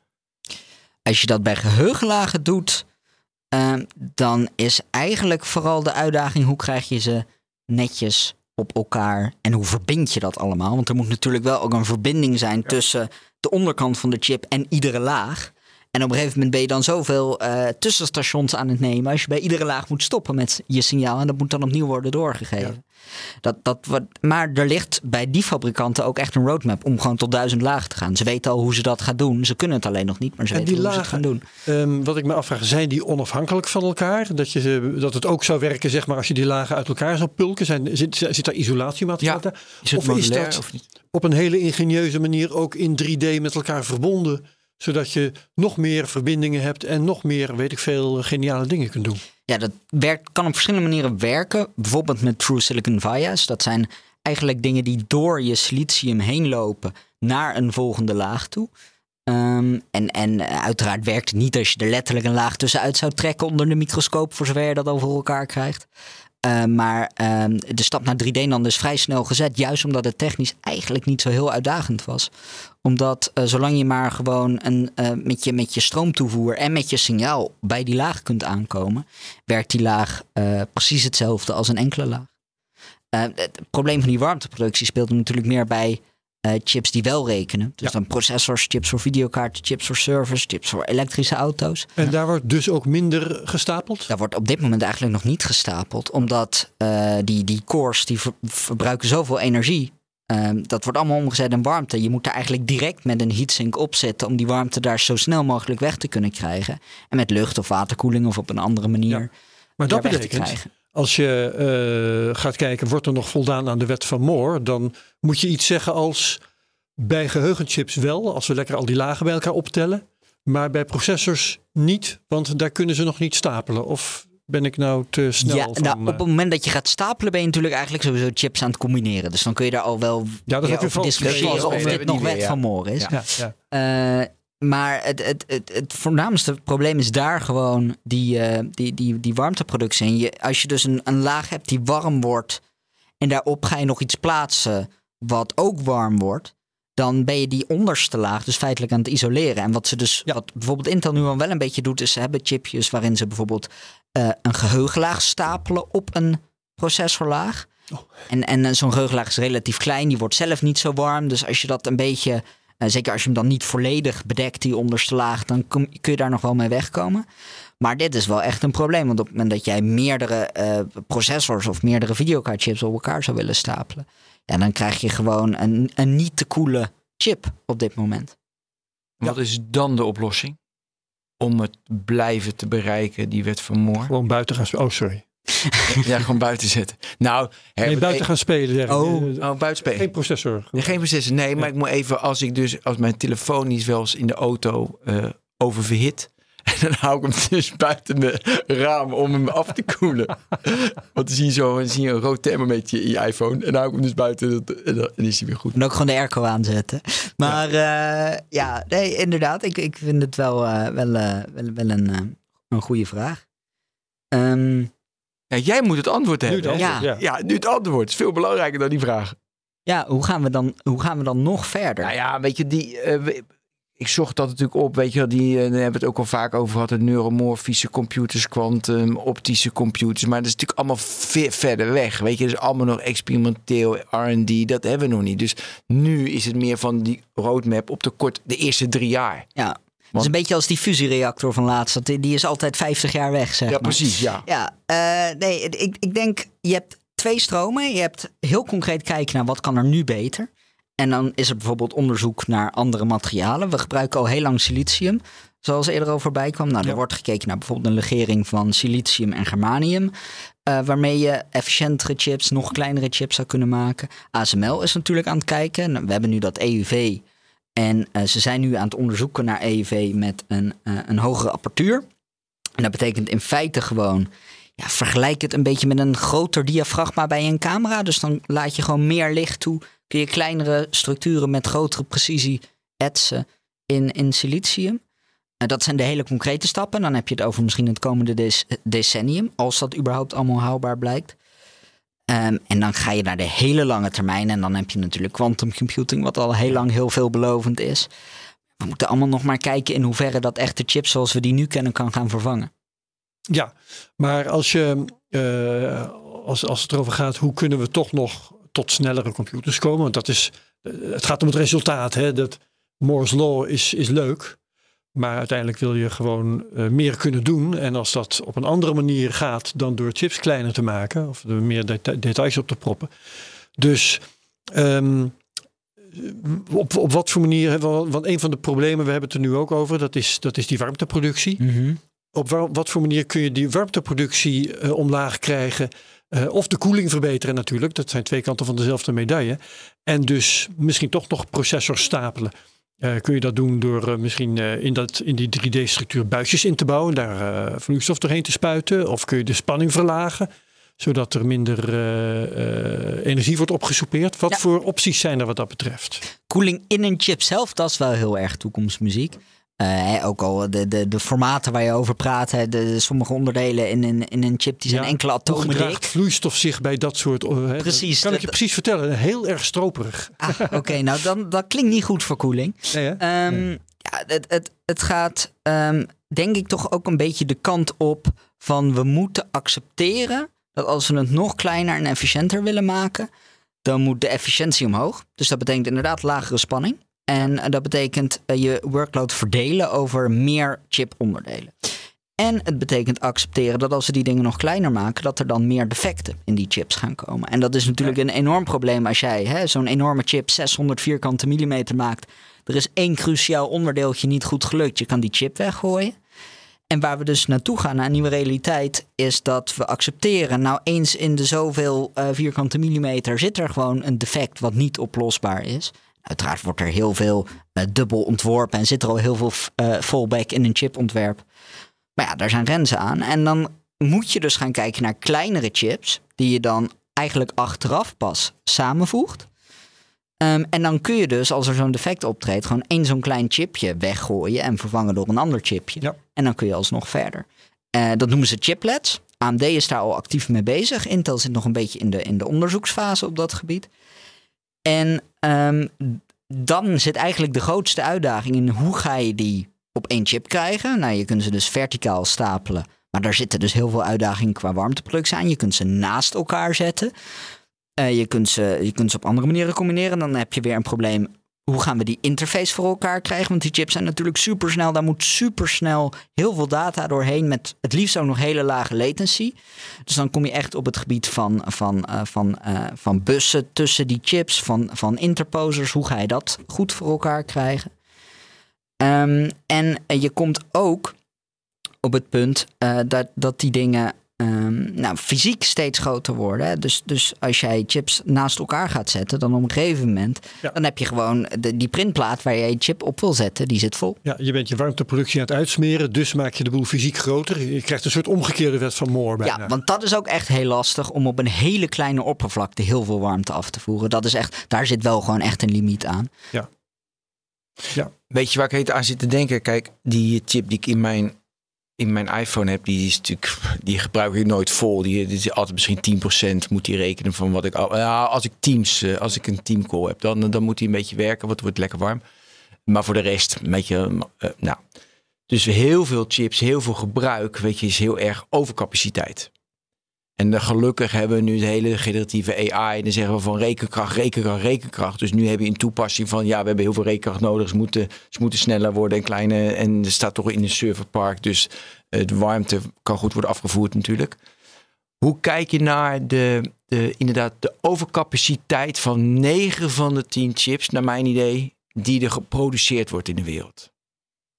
Als je dat bij geheugenlagen doet... ehm, dan is eigenlijk vooral de uitdaging... hoe krijg je ze netjes op elkaar en hoe verbind je dat allemaal? Want er moet natuurlijk wel ook een verbinding zijn tussen de onderkant van de chip en iedere laag. En op een gegeven moment ben je dan zoveel eh, tussenstations aan het nemen. Als je bij iedere laag moet stoppen met je signaal. En dat moet dan opnieuw worden doorgegeven. Dat, dat, wat, maar er ligt bij die fabrikanten ook echt een roadmap om gewoon tot duizend lagen te gaan. Ze weten al hoe ze dat gaan doen. Ze kunnen het alleen nog niet, maar ze En weten die hoe ze het gaan doen. Ehm, wat ik me afvraag, zijn die onafhankelijk van elkaar? Dat, je, dat het ook zou werken, zeg maar, als je die lagen uit elkaar zou pulken? Zijn, zit, zit daar isolatiemateriaal Ja. Is het Of is dat- of niet? Op een hele ingenieuze manier ook in 3D met elkaar verbonden, zodat je nog meer verbindingen hebt en nog meer, weet ik veel, geniale dingen kunt doen. Ja, dat werkt, kan op verschillende manieren werken. Bijvoorbeeld met True Silicon Vias. Dat zijn eigenlijk dingen die door je silicium heen lopen naar een volgende laag toe. Ehm, en, en uiteraard werkt het niet als je er letterlijk een laag tussenuit zou trekken onder de microscoop, voor zover je dat over elkaar krijgt. Uh, maar uh, de stap naar 3D dan dus vrij snel gezet. Juist omdat het technisch eigenlijk niet zo heel uitdagend was. Omdat uh, zolang je maar gewoon een, eh, met, je, met je stroomtoevoer en met je signaal bij die laag kunt aankomen, werkt die laag precies hetzelfde als een enkele laag. het probleem van die warmteproductie speelt natuurlijk meer bij uh, chips die wel rekenen. Dus dan processors, chips voor videokaarten, chips voor servers, chips voor elektrische auto's. En daar wordt dus ook minder gestapeld? Daar wordt op dit moment eigenlijk nog niet gestapeld. Omdat uh, die, die cores die ver, verbruiken zoveel energie. Uh, dat wordt allemaal omgezet in warmte. Je moet daar eigenlijk direct met een heatsink op zetten om die warmte daar zo snel mogelijk weg te kunnen krijgen. En met lucht of waterkoeling of op een andere manier. Ja. Maar dat betekent, als je uh, gaat kijken, wordt er nog voldaan aan de wet van Moore, dan moet je iets zeggen als bij geheugenchips wel, als we lekker al die lagen bij elkaar optellen, maar bij processors niet, want daar kunnen ze nog niet stapelen. Of ben ik nou te snel? Ja, van, nou, op het moment dat je gaat stapelen, ben je natuurlijk eigenlijk sowieso chips aan het combineren. Dus dan kun je daar al wel ja, dat over discussiëren of dit nog wet van Moore is. Ja, ja. Uh, maar het, het, het, het voornaamste probleem is daar gewoon die, uh, die, die, die warmteproductie. En je, als je dus een, een laag hebt die warm wordt en daarop ga je nog iets plaatsen wat ook warm wordt, dan ben je die onderste laag dus feitelijk aan het isoleren. En wat ze dus, ja. wat bijvoorbeeld Intel nu al wel een beetje doet, is ze hebben chipjes waarin ze bijvoorbeeld uh, een geheugenlaag stapelen op een processorlaag. Oh. En, en zo'n geheugenlaag is relatief klein, die wordt zelf niet zo warm. Dus als je dat een beetje zeker als je hem dan niet volledig bedekt, die onderste laag, dan kun, kun je daar nog wel mee wegkomen. Maar dit is wel echt een probleem. Want op het moment dat jij meerdere uh, processors of meerdere videokaartchips op elkaar zou willen stapelen, ja, dan krijg je gewoon een, een niet te koele chip op dit moment. Wat is dan de oplossing? Om het blijven te bereiken, die wet van Moore? Gewoon buiten gaan. Oh, sorry. ja, gewoon buiten zetten. Nou, nee, buiten gaan spelen. Zeg. Oh, oh, buiten spelen. Geen processor. Nee, geen processor. Nee, maar ik moet even, als ik dus, als mijn telefoon niet wel eens in de auto uh, oververhit. En dan hou ik hem dus buiten de raam om hem af te koelen. Want dan zie je zo dan zie je een rood thermometer in je iPhone. En dan hou ik hem dus buiten en dan is hij weer goed. En ook gewoon de airco aanzetten. Maar ja, uh, ja nee, inderdaad. Ik, ik vind het wel, uh, wel, wel, wel een, een goede vraag. Um, ja, jij moet het antwoord hebben. Nu het antwoord, ja. ja. nu het antwoord. is veel belangrijker dan die vraag. Ja, hoe gaan we dan, hoe gaan we dan nog verder? Nou ja, weet je, die, uh, ik zocht dat natuurlijk op. Weet je, die, uh, daar hebben we het ook al vaak over gehad. Het neuromorfische computers, quantum, optische computers. Maar dat is natuurlijk allemaal ver, verder weg. Weet je, dat is allemaal nog experimenteel, R&D. Dat hebben we nog niet. Dus nu is het meer van die roadmap op de kort, de eerste drie jaar. Ja, het is een beetje als die fusiereactor van laatst. Die is altijd 50 jaar weg, zeg ja, maar. precies, ja. Ja, uh, nee, ik, ik denk, je hebt twee stromen. Je hebt heel concreet kijken naar wat kan er nu beter. En dan is er bijvoorbeeld onderzoek naar andere materialen. We gebruiken al heel lang silicium, zoals eerder al voorbij kwam. Nou, er ja. wordt gekeken naar bijvoorbeeld een legering van silicium en germanium. Uh, waarmee je efficiëntere chips, nog kleinere chips zou kunnen maken. ASML is natuurlijk aan het kijken. We hebben nu dat EUV en uh, ze zijn nu aan het onderzoeken naar EUV met een, uh, een hogere apparatuur. En dat betekent in feite gewoon, ja, vergelijk het een beetje met een groter diafragma bij een camera. Dus dan laat je gewoon meer licht toe. Kun je kleinere structuren met grotere precisie etsen in, in silicium. Dat zijn de hele concrete stappen. Dan heb je het over misschien het komende dec decennium, als dat überhaupt allemaal haalbaar blijkt. Um, en dan ga je naar de hele lange termijn. En dan heb je natuurlijk quantum computing, wat al heel lang heel veelbelovend is. We moeten allemaal nog maar kijken in hoeverre dat echte chips zoals we die nu kennen kan gaan vervangen. Ja, maar als, je, uh, als, als het erover gaat, hoe kunnen we toch nog tot snellere computers komen? Want dat is, het gaat om het resultaat. Hè? Dat Moore's Law is, is leuk. Maar uiteindelijk wil je gewoon uh, meer kunnen doen. En als dat op een andere manier gaat dan door chips kleiner te maken, of er meer deta details op te proppen. Dus um, op, op wat voor manier, want een van de problemen, we hebben het er nu ook over, dat is, dat is die warmteproductie. Mm -hmm. Op wat voor manier kun je die warmteproductie uh, omlaag krijgen? Uh, of de koeling verbeteren natuurlijk. Dat zijn twee kanten van dezelfde medaille. En dus misschien toch nog processors stapelen. Uh, kun je dat doen door uh, misschien uh, in, dat, in die 3D-structuur buisjes in te bouwen, daar vloeistof doorheen te spuiten? Of kun je de spanning verlagen, zodat er minder energie wordt opgesoupeerd? Wat Ja. voor opties zijn er wat dat betreft? Koeling in een chip zelf, dat is wel heel erg toekomstmuziek. Eh, hè, ook al de, de, de formaten waar je over praat, hè, de, sommige onderdelen in een, in een chip, die zijn Ja, enkele atomen dik. vloeistof zich bij dat soort... eh, hè, Precies, Kan ik je dat- precies vertellen. Heel erg stroperig. Ah, Oké, nou dan, dat klinkt niet goed voor koeling. Nee, hè? Ehm, ja, het, het, het gaat ehm, denk ik toch ook een beetje de kant op van we moeten accepteren dat als we het nog kleiner en efficiënter willen maken, dan moet de efficiëntie omhoog. Dus dat betekent inderdaad lagere spanning. En eh, dat betekent eh, je workload verdelen over meer chiponderdelen. En het betekent accepteren dat als we die dingen nog kleiner maken, dat er dan meer defecten in die chips gaan komen. En dat is natuurlijk een enorm probleem als jij hè, zo'n enorme chip 600 vierkante millimeter maakt. Er is één cruciaal onderdeeltje niet goed gelukt. Je kan die chip weggooien. En waar we dus naartoe gaan, naar een nieuwe realiteit, is dat we accepteren, nou eens in de zoveel eh, vierkante millimeter zit er gewoon een defect wat niet oplosbaar is. Uiteraard wordt er heel veel eh, dubbel ontworpen en zit er al heel veel eh, fallback in een chipontwerp. Maar ja, daar zijn grenzen aan. En dan moet je dus gaan kijken naar kleinere chips, die je dan eigenlijk achteraf pas samenvoegt. Ehm, en dan kun je dus, als er zo'n defect optreedt, gewoon één zo'n klein chipje weggooien en vervangen door een ander chipje. Ja. En dan kun je alsnog verder. Eh, dat noemen ze chiplets. AMD is daar al actief mee bezig. Intel zit nog een beetje in de, in de onderzoeksfase op dat gebied. En ehm, dan zit eigenlijk de grootste uitdaging in hoe ga je die op één chip krijgen. Nou, je kunt ze dus verticaal stapelen. Maar daar zitten dus heel veel uitdagingen qua warmteproductie aan. Je kunt ze naast elkaar zetten. Eh, je, kunt ze, je kunt ze op andere manieren combineren. Dan heb je weer een probleem. Hoe gaan we die interface voor elkaar krijgen? Want die chips zijn natuurlijk supersnel. Daar moet supersnel heel veel data doorheen. Met het liefst ook nog hele lage latency. Dus dan kom je echt op het gebied van, van, eh, van, eh, van bussen tussen die chips. Van, van interposers. Hoe ga je dat goed voor elkaar krijgen? Ehm, en eh, je komt ook op het punt dat, dat die dingen ehm, nou, fysiek steeds groter worden. Hè. Dus, dus als jij chips naast elkaar gaat zetten, dan op een gegeven moment, Ja. dan heb je gewoon de, die printplaat waar jij je chip op wil zetten, die zit vol. Ja, je bent je warmteproductie aan het uitsmeren, dus maak je de boel fysiek groter. Je krijgt een soort omgekeerde wet van Moore bijna. Ja, want dat is ook echt heel lastig om op een hele kleine oppervlakte heel veel warmte af te voeren. Dat is echt, daar zit wel gewoon echt een limiet aan. Weet je waar ik heet aan zit te denken? Kijk, die chip die ik in mijn, in mijn iPhone heb, die is natuurlijk, die gebruik ik nooit vol. Die, is altijd misschien 10% moet die rekenen van wat ik. Ja, als ik teams, eh, als ik een teamcall heb, dan, dan moet die een beetje werken, want het wordt lekker warm. Maar voor de rest, een beetje, eh, nou. Dus heel veel chips, heel veel gebruik, weet je, is heel erg overcapaciteit. En gelukkig hebben we nu de hele generatieve AI. En dan zeggen we van rekenkracht, rekenkracht, rekenkracht. Dus nu heb je een toepassing van ja, we hebben heel veel rekenkracht nodig. Ze moeten, sneller worden en kleine. En er staat toch in een serverpark. Dus eh, de warmte kan goed worden afgevoerd natuurlijk. Hoe kijk je naar de, de, inderdaad, de overcapaciteit van 9 van de 10 chips, naar mijn idee, die er geproduceerd wordt in de wereld?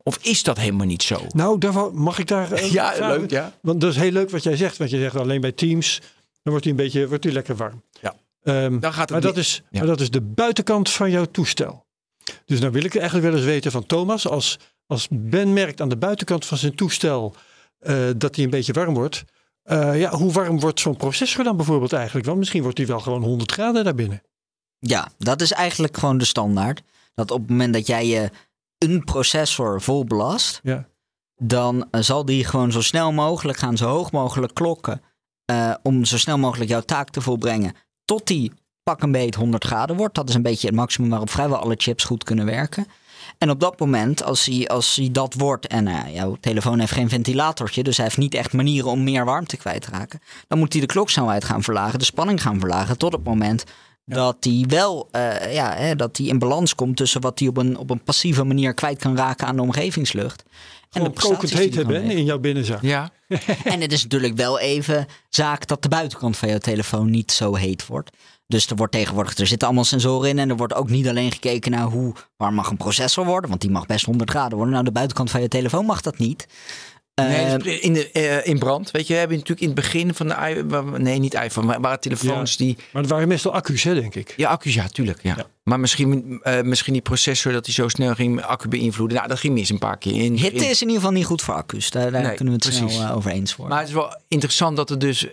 Of is dat helemaal niet zo? Nou, daarvan mag ik daar. eh, Ja, vragen? leuk, ja. Want dat is heel leuk wat jij zegt. Want je zegt alleen bij Teams, dan wordt hij een beetje wordt hij lekker warm. Ja. Ehm, Dan gaat het maar, dat is, ja. maar dat is de buitenkant van jouw toestel. Dus dan wil ik eigenlijk wel eens weten van Thomas, als, als Ben merkt aan de buitenkant van zijn toestel eh, dat hij een beetje warm wordt. eh, ja, hoe warm wordt zo'n processor dan bijvoorbeeld eigenlijk? Want misschien wordt hij wel gewoon 100 graden daarbinnen. Ja, dat is eigenlijk gewoon de standaard. Dat op het moment dat jij je een processor vol belast, Ja. dan eh, zal die gewoon zo snel mogelijk gaan, zo hoog mogelijk klokken. eh, om zo snel mogelijk jouw taak te volbrengen. Tot die pak een beet 100 graden wordt. Dat is een beetje het maximum waarop vrijwel alle chips goed kunnen werken. En op dat moment, als hij, als hij dat wordt en eh, jouw telefoon heeft geen ventilatortje, dus hij heeft niet echt manieren om meer warmte kwijt te raken, dan moet hij de kloksnelheid gaan verlagen, de spanning gaan verlagen, tot het moment dat hij wel eh, ja, hè, dat hij in balans komt tussen wat hij op een, op een passieve manier kwijt kan raken aan de omgevingslucht. En de Gewoon kokend prestaties die heet hebben in jouw binnenzak. Ja, En het is natuurlijk wel even zaak dat de buitenkant van jouw telefoon niet zo heet wordt. Dus er wordt tegenwoordig, er zitten allemaal sensoren in. En er wordt ook niet alleen gekeken naar hoe warm mag een processor worden. Want die mag best 100 graden worden. Nou, de buitenkant van je telefoon mag dat niet. Nee, Eh, dus in, de, eh, in brand. Weet je, we hebben natuurlijk in het begin van de nee, niet iPhone, maar waren telefoons die. Maar het waren meestal accu's, hè, denk ik. Ja, accu's, ja, tuurlijk. Ja. Ja. Maar misschien, eh, misschien die processor dat die zo snel ging accu beïnvloeden. Nou, dat ging mis een paar keer in. hitte in- is in ieder geval niet goed voor accu's. Daar, daar Nee, kunnen we het precies. snel eh, over eens worden. Maar het is wel interessant dat er dus,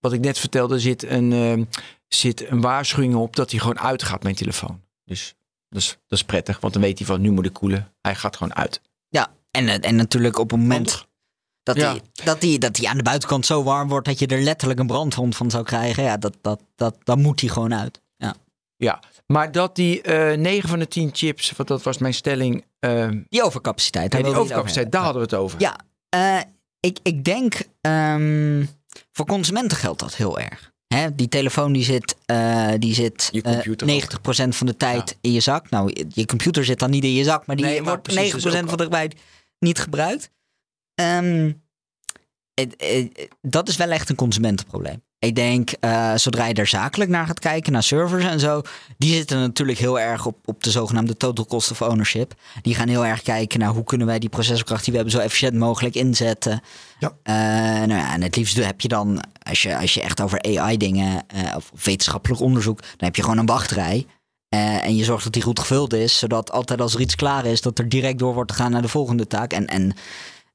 wat ik net vertelde, zit een, eh, zit een waarschuwing op dat hij gewoon uitgaat, mijn telefoon. Dus dat is, dat is prettig, want dan weet hij van nu moet ik koelen. Hij gaat gewoon uit. Ja, en, en natuurlijk op het moment Handig. Dat Ja. hij dat die, dat die aan de buitenkant zo warm wordt dat je er letterlijk een brandwond van zou krijgen. Ja, dat, dat, dat, dan moet hij gewoon uit. Ja. Ja, maar dat die eh 9 van de 10 chips, want dat was mijn stelling, eh, Die overcapaciteit. daar nee, die overcapaciteit, daar hadden we het over. Ja, eh, ik, ik denk ehm, voor consumenten geldt dat heel erg. Hè, die telefoon die zit, eh, die zit Je eh, computer 90% van de tijd in je zak. Nou, je- computer zit dan niet in je zak, maar die Nee, maar wordt precies, 90% dus van de tijd niet gebruikt. Ehm, het- het- dat is wel echt een consumentenprobleem. Ik denk, eh, zodra je er zakelijk naar gaat kijken, naar servers en zo, die zitten natuurlijk heel erg op, op de zogenaamde total cost of ownership. Die gaan heel erg kijken naar hoe kunnen wij die processorkracht die we hebben zo efficiënt mogelijk inzetten. Ja. Eh, nou ja, en het liefst heb je dan, als je, als je echt over AI-dingen eh, of wetenschappelijk onderzoek, dan heb je gewoon een wachtrij. En je zorgt dat die goed gevuld is, zodat altijd als er iets klaar is, dat er direct door wordt gegaan naar de volgende taak. En, en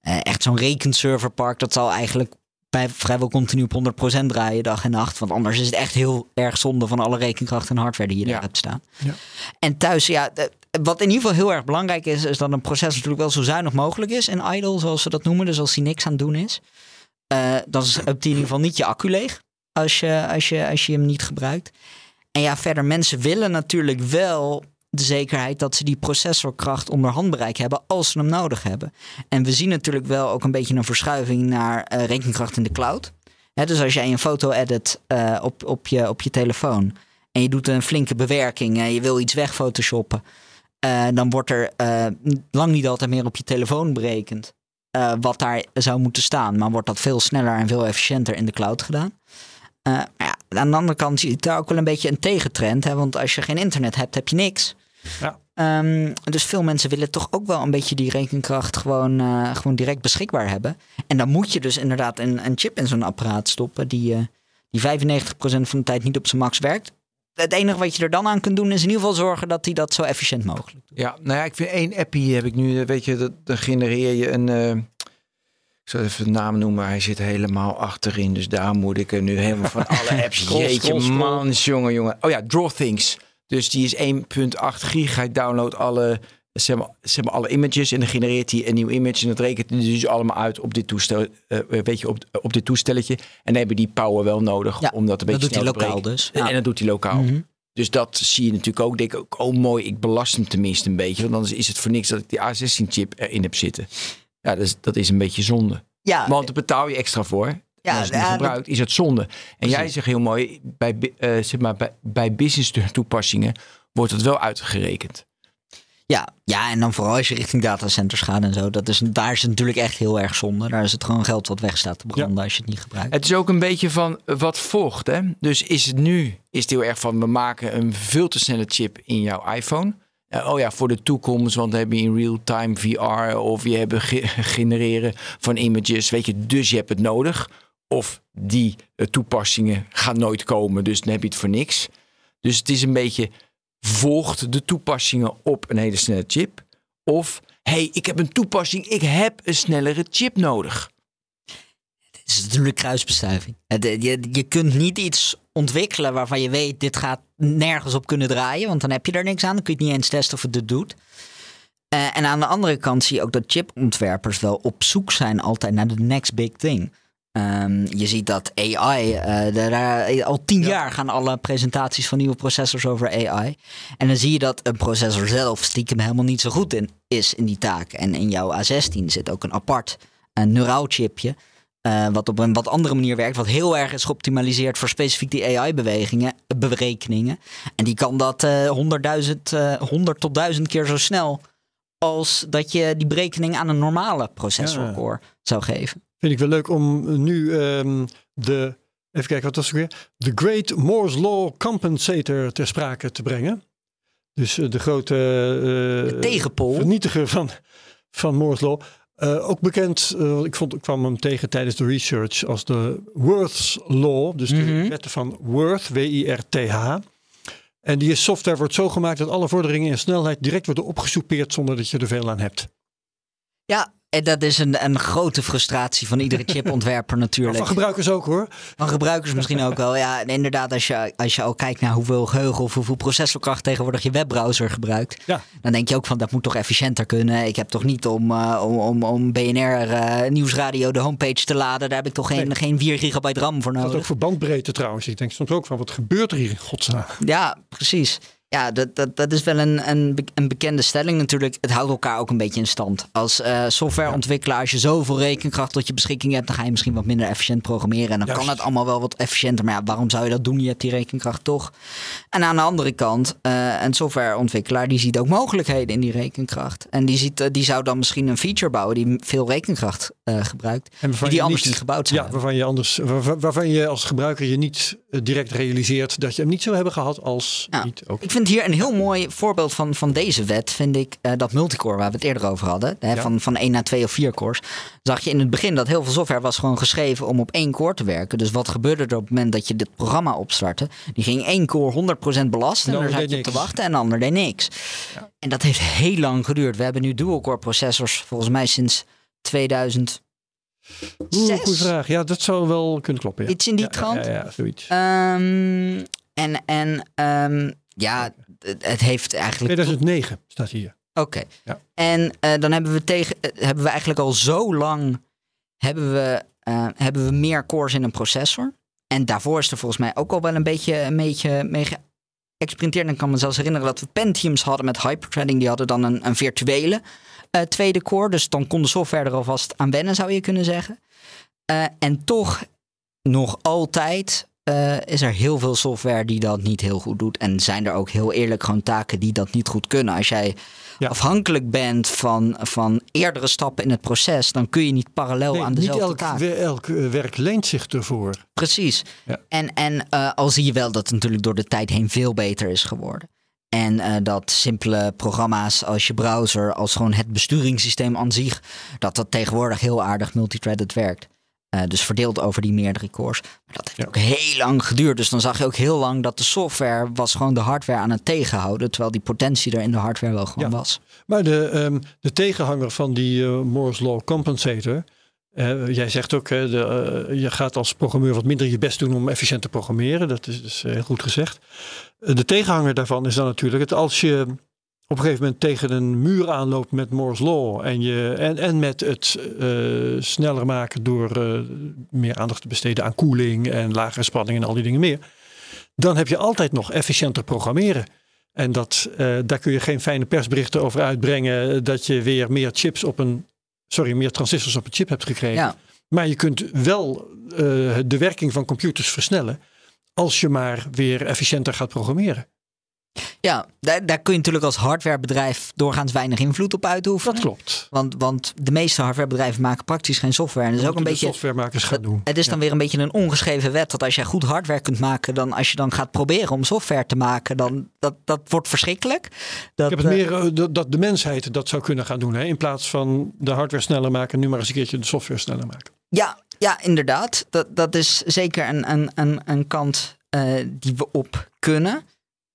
eh, echt zo'n rekenserverpark, dat zal eigenlijk bij vrijwel continu op 100% draaien dag en nacht. Want anders is het echt heel erg zonde van alle rekenkracht en hardware die je Ja. daar hebt staan. Ja. En thuis, ja, wat in ieder geval heel erg belangrijk is, is dat een proces natuurlijk wel zo zuinig mogelijk is. En idle, zoals ze dat noemen, dus als hij niks aan het doen is. Eh, dan is in ieder geval niet je accu leeg als je, als, je, als je hem niet gebruikt. En ja, verder, mensen willen natuurlijk wel de zekerheid dat ze die processorkracht onder handbereik hebben als ze hem nodig hebben. En we zien natuurlijk wel ook een beetje een verschuiving naar eh, rekenkracht in de cloud. Dus als jij een foto edit eh, op, op, je, op je telefoon en je doet een flinke bewerking en je wil iets wegphotoshoppen, eh, dan wordt er lang niet altijd meer op je telefoon berekend wat daar zou moeten staan. Maar wordt dat veel sneller en veel efficiënter in de cloud gedaan. Ja, aan de andere kant zie je daar ook wel een beetje een tegentrend. Hè? Want als je geen internet hebt, heb je niks. Ja. Ehm, dus veel mensen willen toch ook wel een beetje die rekenkracht gewoon, eh, gewoon direct beschikbaar hebben. En dan moet je dus inderdaad een, een chip in zo'n apparaat stoppen die, eh, die 95% van de tijd niet op zijn max werkt. Het enige wat je er dan aan kunt doen is in ieder geval zorgen dat hij dat zo efficiënt mogelijk doet. Ja, nou ja, ik vind één appie heb ik nu, eh, weet je, dat, dan genereer je een, eh, ik zal even de naam noemen, hij zit helemaal achterin, dus daar moet ik er nu helemaal van alle apps, jeetje man, jongen, jongen. Oh ja, Draw Things, dus die is 1.8 gig, hij downloadt alle, zeg maar, zeg maar, alle images en dan genereert hij een nieuw image en dat rekent hij dus allemaal uit op dit toestel, eh, weet je, op, op dit toestelletje. En dan hebben die power wel nodig Ja, om dat een Dat beetje doet hij lokaal dus. En- Ja. En dat doet hij lokaal. Mhm. Dus dat zie je natuurlijk ook. Denk ik ook, oh mooi, ik belast hem tenminste een beetje. Want anders is het voor niks dat ik die A16-chip erin heb zitten. Ja, dat is, dat is een beetje zonde. Ja, Want daar betaal je extra voor. Ja, als je het ja, niet gebruikt, is het zonde. En jij zegt heel mooi, bij, bi- eh, zeg maar, bij, bij business toepassingen wordt het wel uitgerekend. Ja, ja, en dan vooral als je richting datacenters gaat en zo. Dat is, daar is het natuurlijk echt heel erg zonde. Daar is het gewoon geld wat weg staat te branden als je het niet gebruikt. Het is ook een beetje van wat volgt. Hè? Dus is het nu is het heel erg van we maken een veel te snelle chip in jouw iPhone. Eh, oh ja, voor de toekomst, want dan heb je in real-time VR of je hebt ge- genereren van images. Weet je, dus je hebt het nodig. Of die eh, toepassingen gaan nooit komen, dus dan heb je het voor niks. Dus het is een beetje volgt de toepassingen op een hele snelle chip. Of hey, ik heb een toepassing, ik heb een snellere chip nodig. Het is natuurlijk kruisbestuiving. Het- Je, je kunt niet iets ontwikkelen waarvan je weet, dit gaat nergens op kunnen draaien. Want dan heb je er niks aan. Dan kun je het niet eens testen of het dit doet. Eh, en aan de andere kant zie je ook dat chipontwerpers wel op zoek zijn altijd naar de next big thing. Ehm, je ziet dat AI, eh, daar- al tien jaar gaan alle presentaties van nieuwe processors over AI. En dan zie je dat een processor zelf stiekem helemaal niet zo goed in, is in die taak. En in jouw A16 zit ook een apart een neuraal chipje. eh, wat op een wat andere manier werkt. Wat heel erg is geoptimaliseerd voor specifiek die AI-bewegingen, berekeningen. En die kan dat eh 100.000, eh 100 tot 1000 keer zo snel. als dat je die berekening aan een normale processorcore zou geven. Vind ik wel leuk om nu ehm, de, even kijken wat was het weer, de Great Moore's Law Compensator ter sprake te brengen. Dus eh, de grote eh, De tegenpol. vernietiger van, van Moore's Law. Uh, ook bekend, uh, ik, vond, ik kwam hem tegen tijdens de research als de Worth's Law. Dus Mhm. de wetten van Worth, W-I-R-T-H. En die software wordt zo gemaakt dat alle vorderingen in snelheid direct worden opgesoupeerd zonder dat je er veel aan hebt. Ja, en dat is een, een grote frustratie van iedere chipontwerper Maar natuurlijk. van gebruikers ook hoor. Van gebruikers misschien ook wel. Ja, en inderdaad, als je, als je al kijkt naar hoeveel geheugen of hoeveel processorkracht tegenwoordig je webbrowser gebruikt. Ja. Dan denk je ook van dat moet toch efficiënter kunnen. Ik heb toch niet om, eh, om, om, om BNR eh, Nieuwsradio de homepage te laden. Daar heb ik toch geen, Nee. geen 4 gigabyte RAM voor Dat nodig. ook voor bandbreedte trouwens. Ik denk soms ook van wat gebeurt er hier in godsnaam. Ja, precies. Ja, dat, dat, dat is wel een, een, een bekende stelling natuurlijk. Het houdt elkaar ook een beetje in stand. Als eh, softwareontwikkelaar, als je zoveel rekenkracht tot je beschikking hebt, dan ga je misschien wat minder efficiënt programmeren. En dan Juist. kan het allemaal wel wat efficiënter. Maar ja, waarom zou je dat doen? Je hebt die rekenkracht toch. En aan de andere kant, eh, een softwareontwikkelaar die ziet ook mogelijkheden in die rekenkracht. En die, ziet, eh, die zou dan misschien een feature bouwen die veel rekenkracht gebruikt. En Die je anders niet gebouwd zou Ja, waarvan je, anders, waar- waarvan je als gebruiker je niet direct realiseert dat je hem niet zou hebben gehad als Ja. niet ook. Ik vind hier een heel mooi voorbeeld van, van deze wet, vind ik eh, dat multicore waar we het eerder over hadden. Hè, Ja. van, van 1 naar 2 of 4 cores. Zag je in het begin dat heel veel software was gewoon geschreven om op één core te werken. Dus wat gebeurde er op het moment dat je dit programma opstartte? Die ging één core 100% belasten En daar ander zat je op te wachten en de ander deed niks. En dat heeft heel lang geduurd. We hebben nu dual core processors volgens mij sinds 2000. Oeh, goede vraag. Ja, dat zou wel kunnen kloppen. Ja. Iets in die Ja, trant? Ja, ja, ja, zoiets. Ehm, en en ehm, ja, het, heeft eigenlijk 2009 staat hier. Oké. Ja. En eh, dan hebben we, tegen, eh, hebben we eigenlijk al zo lang hebben we, eh, hebben we meer cores in een processor. En daarvoor is er volgens mij ook al wel een beetje, een beetje mee geëxperimenteerd. En ik kan me zelfs herinneren dat we Pentiums hadden met hyperthreading. Die hadden dan een, een virtuele tweede core. Dus dan kon de software er alvast aan wennen, zou je kunnen zeggen. En toch nog altijd eh, is er heel veel software die dat niet heel goed doet. En zijn er ook heel eerlijk gewoon taken die dat niet goed kunnen. Als jij Ja. afhankelijk bent van, van eerdere stappen in het proces, dan kun je niet parallel Nee, aan niet dezelfde elk, taak. we- elk eh, werk leent zich ervoor. Precies. Ja. En, en eh, al zie je wel dat het natuurlijk door de tijd heen veel beter is geworden. En dat simpele programma's als je browser, als gewoon het besturingssysteem aan zich, dat dat tegenwoordig heel aardig multithreaded werkt. Eh, dus verdeeld over die meerdere cores. Maar dat heeft Ja. ook heel lang geduurd. Dus dan zag je ook heel lang dat de software was gewoon de hardware aan het tegenhouden. Terwijl die potentie er in de hardware wel gewoon Ja. was. Maar de, ehm, de tegenhanger van die eh, Moore's Law compensator. eh, jij zegt ook, hè, de, je gaat als programmeur wat minder je best doen om efficiënt te programmeren. Dat is dus heel goed gezegd. De tegenhanger daarvan is dan natuurlijk dat als je op een gegeven moment tegen een muur aanloopt met Moore's Law en, je, en, en met het eh, sneller maken door eh, meer aandacht te besteden aan koeling en lagere spanning en al die dingen meer, dan heb je altijd nog efficiënter programmeren. En dat, eh, daar kun je geen fijne persberichten over uitbrengen dat je weer meer chips op een, sorry, meer transistors op een chip hebt gekregen. Ja. Maar je kunt wel de werking van computers versnellen als je maar weer efficiënter gaat programmeren. Ja, daar, daar kun je natuurlijk als hardwarebedrijf doorgaans weinig invloed op uitoefenen. Dat klopt. Want, want de meeste hardwarebedrijven maken praktisch geen software. En dat is ook een beetje. softwaremakers gaan doen. Het is dan weer een beetje een ongeschreven wet dat als jij goed hardware kunt maken, dan als je dan gaat proberen om software te maken, dan dat, dat wordt verschrikkelijk. Dat, Ik heb het eh, meer eh, dat- dat de mensheid dat zou kunnen gaan doen. Hè? In plaats van de hardware sneller maken, nu maar eens een keertje de software sneller maken. ja, ja, inderdaad. Dat, dat is zeker een, een, een, een kant eh, die we op kunnen.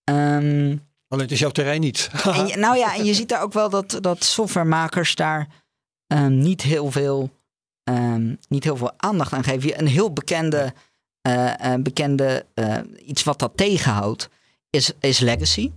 Ehm, Alleen het is jouw terrein niet. en je- nou ja, en je ziet daar ook wel dat, dat softwaremakers daar ehm, niet, heel veel, ehm, niet heel veel aandacht aan geven. Een heel bekende, eh, eh, bekende eh, iets wat dat tegenhoudt, is, is legacy.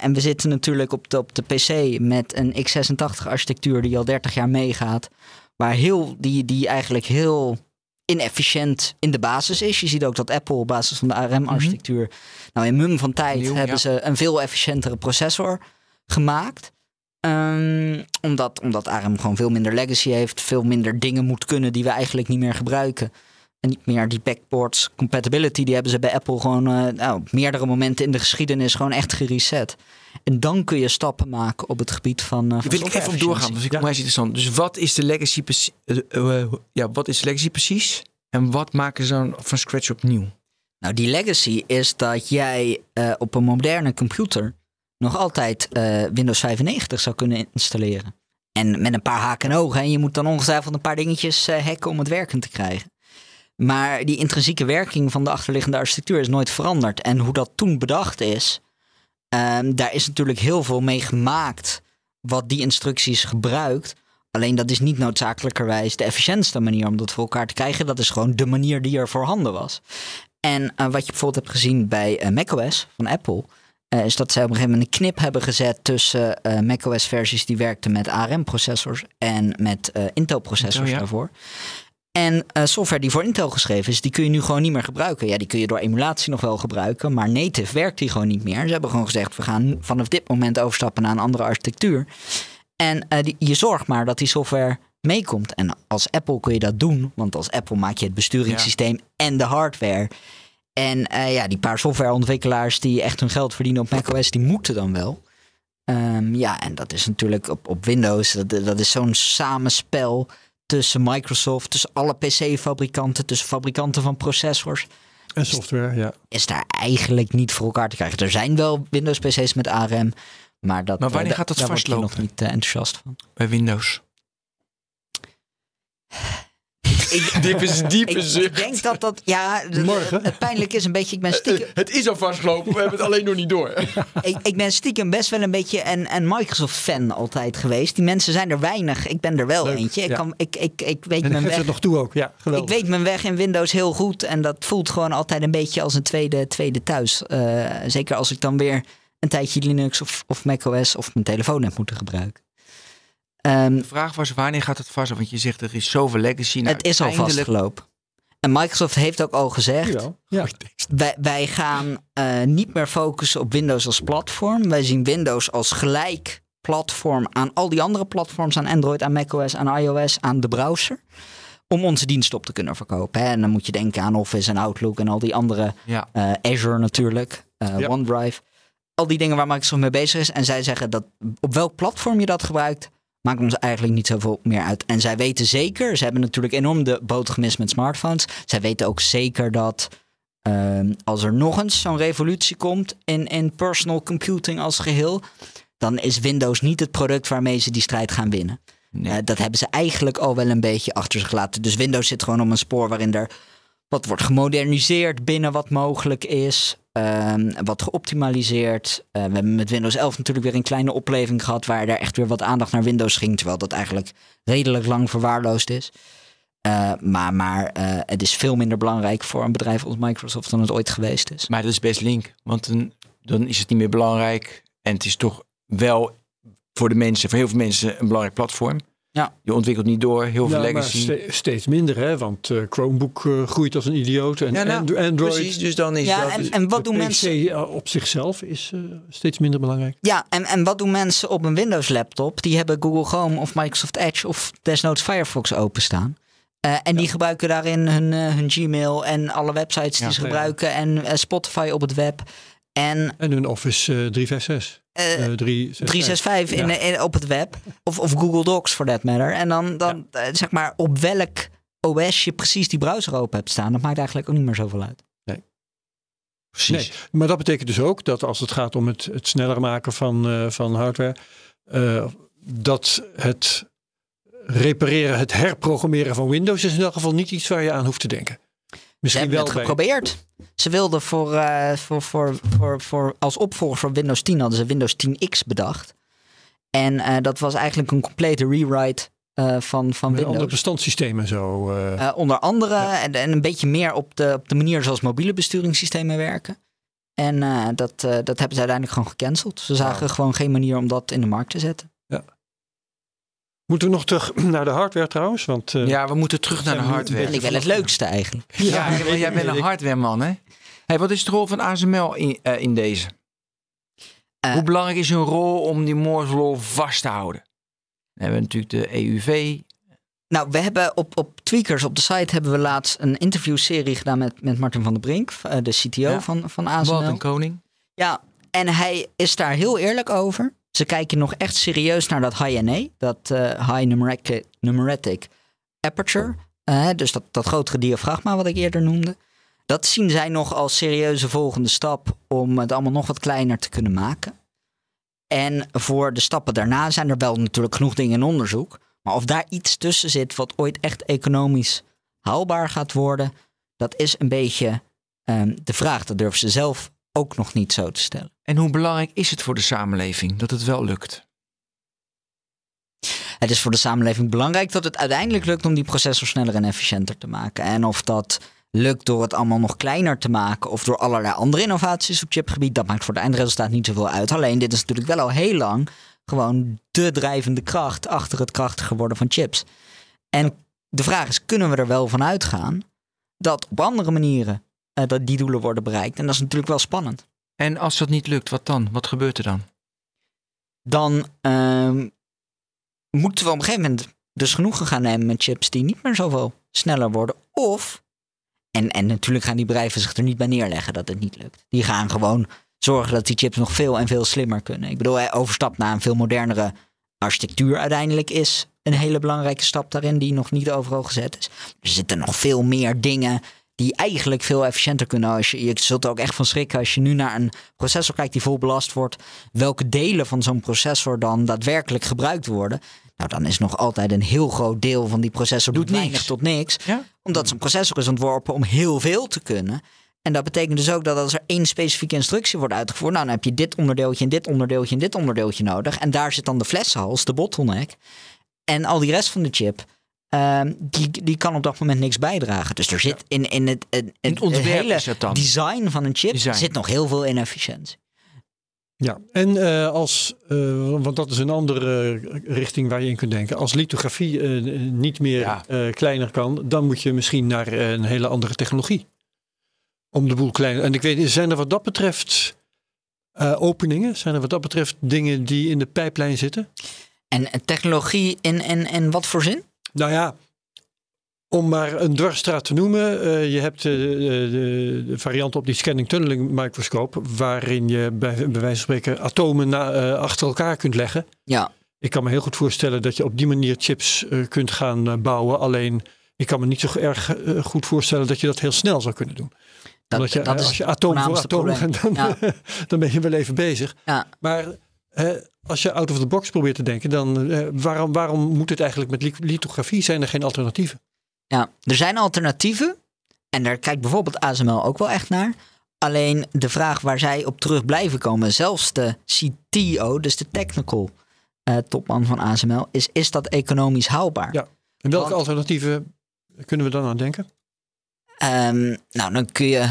En we zitten natuurlijk op de, op de PC met een x86 architectuur die al 30 jaar meegaat. Waar heel, die, die eigenlijk heel inefficiënt in de basis is. Je ziet ook dat Apple op basis van de ARM-architectuur... Nou, in mum van tijd Nieuw, hebben ja. ze een veel efficiëntere processor gemaakt. Ehm, omdat, omdat ARM gewoon veel minder legacy heeft. Veel minder dingen moet kunnen die we eigenlijk niet meer gebruiken. En niet meer die backports compatibility. Die hebben ze bij Apple gewoon eh, nou, op meerdere momenten in de geschiedenis gewoon echt gereset. En dan kun je stappen maken op het gebied van. eh Ik van wil ik even op doorgaan, vind ik onwijs interessant. Dus wat is de legacy, precies- eh, eh, ja, wat is legacy precies? En wat maken ze dan van scratch opnieuw? Nou, die legacy is dat jij eh, op een moderne computer nog altijd eh, Windows 95 zou kunnen installeren. En met een paar haken en ogen. En je moet dan ongetwijfeld een paar dingetjes uh, hacken om het werkend te krijgen. Maar die intrinsieke werking van de achterliggende architectuur is nooit veranderd. En hoe dat toen bedacht is, um, daar is natuurlijk heel veel mee gemaakt wat die instructies gebruikt. Alleen dat is niet noodzakelijkerwijs de efficiëntste manier om dat voor elkaar te krijgen. Dat is gewoon de manier die er voorhanden was. En uh, wat je bijvoorbeeld hebt gezien bij uh, macOS van Apple. Uh, is dat zij op een gegeven moment een knip hebben gezet tussen macOS-versies die werkten met ARM-processors en met Intel-processors ja. daarvoor. En software die voor Intel geschreven is, die kun je nu gewoon niet meer gebruiken. Ja, die kun je door emulatie nog wel gebruiken, maar native werkt die gewoon niet meer. Ze hebben gewoon gezegd, we gaan vanaf dit moment overstappen naar een andere architectuur. En uh, die, je zorgt maar dat die software meekomt. En als Apple kun je dat doen, want als Apple maak je het besturingssysteem ja. en de hardware. En uh, ja, die paar softwareontwikkelaars die echt hun geld verdienen op macOS, die moeten dan wel. Um, ja, en dat is natuurlijk op, op Windows, dat, dat is zo'n samenspel tussen Microsoft, tussen alle PC-fabrikanten, tussen fabrikanten van processors. En software, ja. Is daar eigenlijk niet voor elkaar te krijgen. Er zijn wel Windows-PC's met ARM. Maar, dat, maar wanneer uh, gaat dat daar vastlopen? word nog niet uh, enthousiast van. Bij Windows. Ik, diepe, diepe ik, zucht. ik denk dat dat, ja, Morgen. het pijnlijk is een beetje, ik ben stiekem, Het is al vastgelopen, we hebben het alleen nog niet door. ik, ik ben stiekem best wel een beetje een, een Microsoft-fan altijd geweest. Die mensen zijn er weinig, ik ben er wel Leuk, eentje. Ik, ja. kan, ik, ik, ik weet En mijn ik weg. het nog toe ook. Ja, Ik geweldig. weet mijn weg in Windows heel goed en dat voelt gewoon altijd een beetje als een tweede, tweede thuis. Uh, zeker als ik dan weer een tijdje Linux of, of macOS of mijn telefoon heb moeten gebruiken. Um, De vraag was wanneer gaat het vast? Want je zegt er is zoveel legacy. Nou, het is al vastgelopen. En Microsoft heeft ook al gezegd. Ja. wij, wij gaan uh, niet meer focussen op Windows als platform. Wij zien Windows als gelijk platform aan al die andere platforms, aan Android, aan macOS, aan iOS, aan de browser. Om onze dienst op te kunnen verkopen. Hè. En dan moet je denken aan Office en Outlook en al die andere Ja. uh, Azure natuurlijk, uh, Ja. OneDrive. Al die dingen waar Microsoft mee bezig is. En zij zeggen dat op welk platform je dat gebruikt, maakt ons eigenlijk niet zoveel meer uit. En zij weten zeker, ze hebben natuurlijk enorm de boot gemist met smartphones. Zij weten ook zeker dat um, als er nog eens zo'n revolutie komt in, in personal computing als geheel, dan is Windows niet het product waarmee ze die strijd gaan winnen. Nee. Uh, dat hebben ze eigenlijk al wel een beetje achter zich gelaten. Dus Windows zit gewoon op een spoor waarin er wat wordt gemoderniseerd binnen wat mogelijk is. Um, wat geoptimaliseerd. Uh, we hebben met Windows 11 natuurlijk weer een kleine opleving gehad. waar er echt weer wat aandacht naar Windows ging. Terwijl dat eigenlijk redelijk lang verwaarloosd is. Uh, maar maar uh, het is veel minder belangrijk voor een bedrijf als Microsoft dan het ooit geweest is. Maar dat is best link. Want dan is het niet meer belangrijk. En het is toch wel voor de mensen, voor heel veel mensen, een belangrijk platform. Ja. Je ontwikkelt niet door, heel veel legacy. Steeds minder, hè? want eh, Chromebook eh, groeit als een idioot. En ja, nou, Android. Precies, dus dan is ja, dat... En, en wat doen PC mensen... Eh, op zichzelf is steeds minder belangrijk. Ja, en, en wat doen mensen op een Windows-laptop? Die hebben Google Chrome of Microsoft Edge of desnoods Firefox openstaan. En die gebruiken daarin hun, hun Gmail en alle websites die ze gebruiken. En Spotify op het web. En, en hun Office 365. Eh, eh, uh, 365 in, in, eh, op het web. Of, of Google Docs for that matter. En dan, dan zeg maar op welk OS je precies die browser open hebt staan. Dat maakt eigenlijk ook niet meer zoveel uit. Nee. Precies. Maar dat betekent dus ook dat als het gaat om het, het sneller maken van, van hardware. Dat het repareren, het herprogrammeren van Windows is in elk geval niet iets waar je aan hoeft te denken. Misschien wel het geprobeerd. Ze wilden voor, uh, voor, voor, voor, voor, als opvolger van Windows 10 hadden ze Windows 10X bedacht. En uh, dat was eigenlijk een complete rewrite uh, van, van met Windows. bestandssystemen en zo. eh. onder andere en, en een beetje meer op de, op de manier zoals mobiele besturingssystemen werken. En dat, dat hebben ze uiteindelijk gewoon gecanceld. Ze zagen Wow. gewoon geen manier om dat in de markt te zetten. Moeten we nog terug naar de hardware trouwens? Want, eh, Ja, we moeten terug naar de we hardware. Dat vind ik wel het leukste eigenlijk. Ja, jij bent een ik. hardware man, hè? Hey, wat is de rol van ASML in, eh, in deze? Eh, Hoe belangrijk is hun rol om die Moore's Law vast te houden? Dan hebben we natuurlijk de EUV. Nou, we hebben op, op Tweakers op de site hebben we laatst een interviewserie gedaan met, met Martin van der Brink, uh, de CTO Ja. van, van Wat ASML. een koning. Ja, en hij is daar heel eerlijk over. Ze kijken nog echt serieus naar dat high-NA, dat uh, high numeric, numeric aperture. Uh, dus dat, dat grotere diafragma wat ik eerder noemde. Dat zien zij nog als serieuze volgende stap om het allemaal nog wat kleiner te kunnen maken. En voor de stappen daarna zijn er wel natuurlijk genoeg dingen in onderzoek. Maar of daar iets tussen zit wat ooit echt economisch haalbaar gaat worden, dat is een beetje ehm, de vraag. Dat durven ze zelf ook nog niet zo te stellen. En hoe belangrijk is het voor de samenleving dat het wel lukt? Het is voor de samenleving belangrijk dat het uiteindelijk lukt om die processor sneller en efficiënter te maken. En of dat lukt door het allemaal nog kleiner te maken of door allerlei andere innovaties op chipgebied, dat maakt voor het eindresultaat niet zoveel uit. Alleen dit is natuurlijk wel al heel lang gewoon de drijvende kracht achter het krachtiger worden van chips. En de vraag is, kunnen we er wel van uitgaan dat op andere manieren dat die doelen worden bereikt? En dat is natuurlijk wel spannend. En als dat niet lukt, wat dan? Wat gebeurt er dan? Dan uh, moeten we op een gegeven moment dus genoegen gaan nemen met chips die niet meer zoveel sneller worden. Of, en, en natuurlijk gaan die bedrijven zich er niet bij neerleggen dat het niet lukt. Die gaan gewoon zorgen dat die chips nog veel en veel slimmer kunnen. Ik bedoel, overstap naar een veel modernere architectuur uiteindelijk is een hele belangrijke stap daarin die nog niet overal gezet is. Er zitten nog veel meer dingen die eigenlijk veel efficiënter kunnen. Als je, je zult er ook echt van schrikken als je nu naar een processor kijkt die vol belast wordt. Welke delen van zo'n processor dan daadwerkelijk gebruikt worden. Nou, dan is nog altijd een heel groot deel van die processor doet weinig tot niks. Ja? Omdat zo'n processor is ontworpen om heel veel te kunnen. En dat betekent dus ook dat als er één specifieke instructie wordt uitgevoerd, nou, dan heb je dit onderdeeltje en dit onderdeeltje en dit onderdeeltje nodig. En daar zit dan de flessenhals, de bottleneck. En al die rest van de chip, uh, die, die kan op dat moment niks bijdragen. Dus er zit in, in het, in, in het, het hele design van een chip design. zit nog heel veel inefficiëntie. Ja, en uh, als, uh, want dat is een andere richting waar je in kunt denken. Als lithografie uh, niet meer ja. kleiner kan, dan moet je misschien naar een hele andere technologie. Om de boel kleiner. En ik weet, zijn er wat dat betreft openingen? Zijn er wat dat betreft dingen die in de pijplijn zitten? En technologie in, in, in wat voor zin? Nou ja, om maar een dwarsstraat te noemen. Uh, je hebt uh, de, de, variant op die scanning tunneling microscoop. Waarin je bij, bij wijze van spreken atomen na, uh, achter elkaar kunt leggen. Ja. Ik kan me heel goed voorstellen dat je op die manier chips kunt gaan bouwen. Alleen ik kan me niet zo erg goed voorstellen dat je dat heel snel zou kunnen doen. Dat, je, dat als je atoom voor atoom gaat, dan, ja. dan ben je wel even bezig. Ja. Maar als je out of the box probeert te denken, dan waarom, waarom moet het eigenlijk met lithografie? Zijn er geen alternatieven? Ja, er zijn alternatieven. En daar kijkt bijvoorbeeld ASML ook wel echt naar. Alleen de vraag waar zij op terug blijven komen, zelfs de CTO, dus de technical uh, topman van ASML, is: is dat economisch haalbaar? Ja. En welke Want, alternatieven kunnen we dan aan denken? Um, nou, dan kun je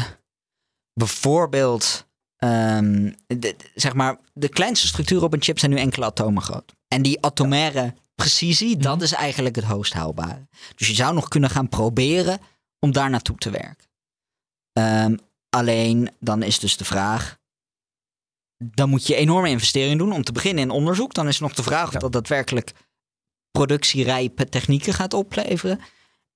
bijvoorbeeld, um, de, zeg maar, de kleinste structuren op een chip zijn nu enkele atomen groot. En die atomaire precisie, dat mhm. is eigenlijk het hoogst haalbare. Dus je zou nog kunnen gaan proberen om daar naartoe te werken. Um, alleen dan is dus de vraag. Dan moet je enorme investeringen doen om te beginnen in onderzoek. Dan is nog de vraag of dat daadwerkelijk productierijpe technieken gaat opleveren.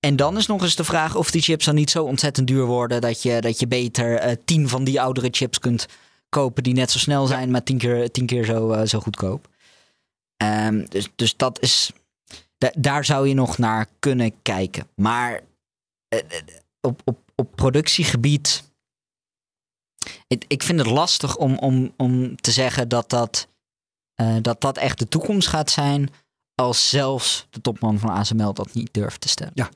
En dan is nog eens de vraag of die chips dan niet zo ontzettend duur worden dat je, dat je beter uh, tien van die oudere chips kunt kopen die net zo snel zijn, maar tien keer, tien keer zo, uh, zo goedkoop. Um, dus, dus dat is. daar zou je nog naar kunnen kijken. Maar uh, op, op, op productiegebied. Ik, ik vind het lastig om, om, om te zeggen dat dat, dat dat echt de toekomst gaat zijn. Als zelfs de topman van ASML dat niet durft te stellen. Ja.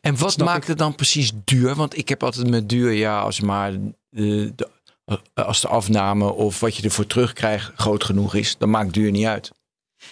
En wat maakt het dan precies duur? Want ik heb altijd met duur, ja, als maar de, de eh, als de afname of wat je ervoor terugkrijgt groot genoeg is, dan maakt duur niet uit.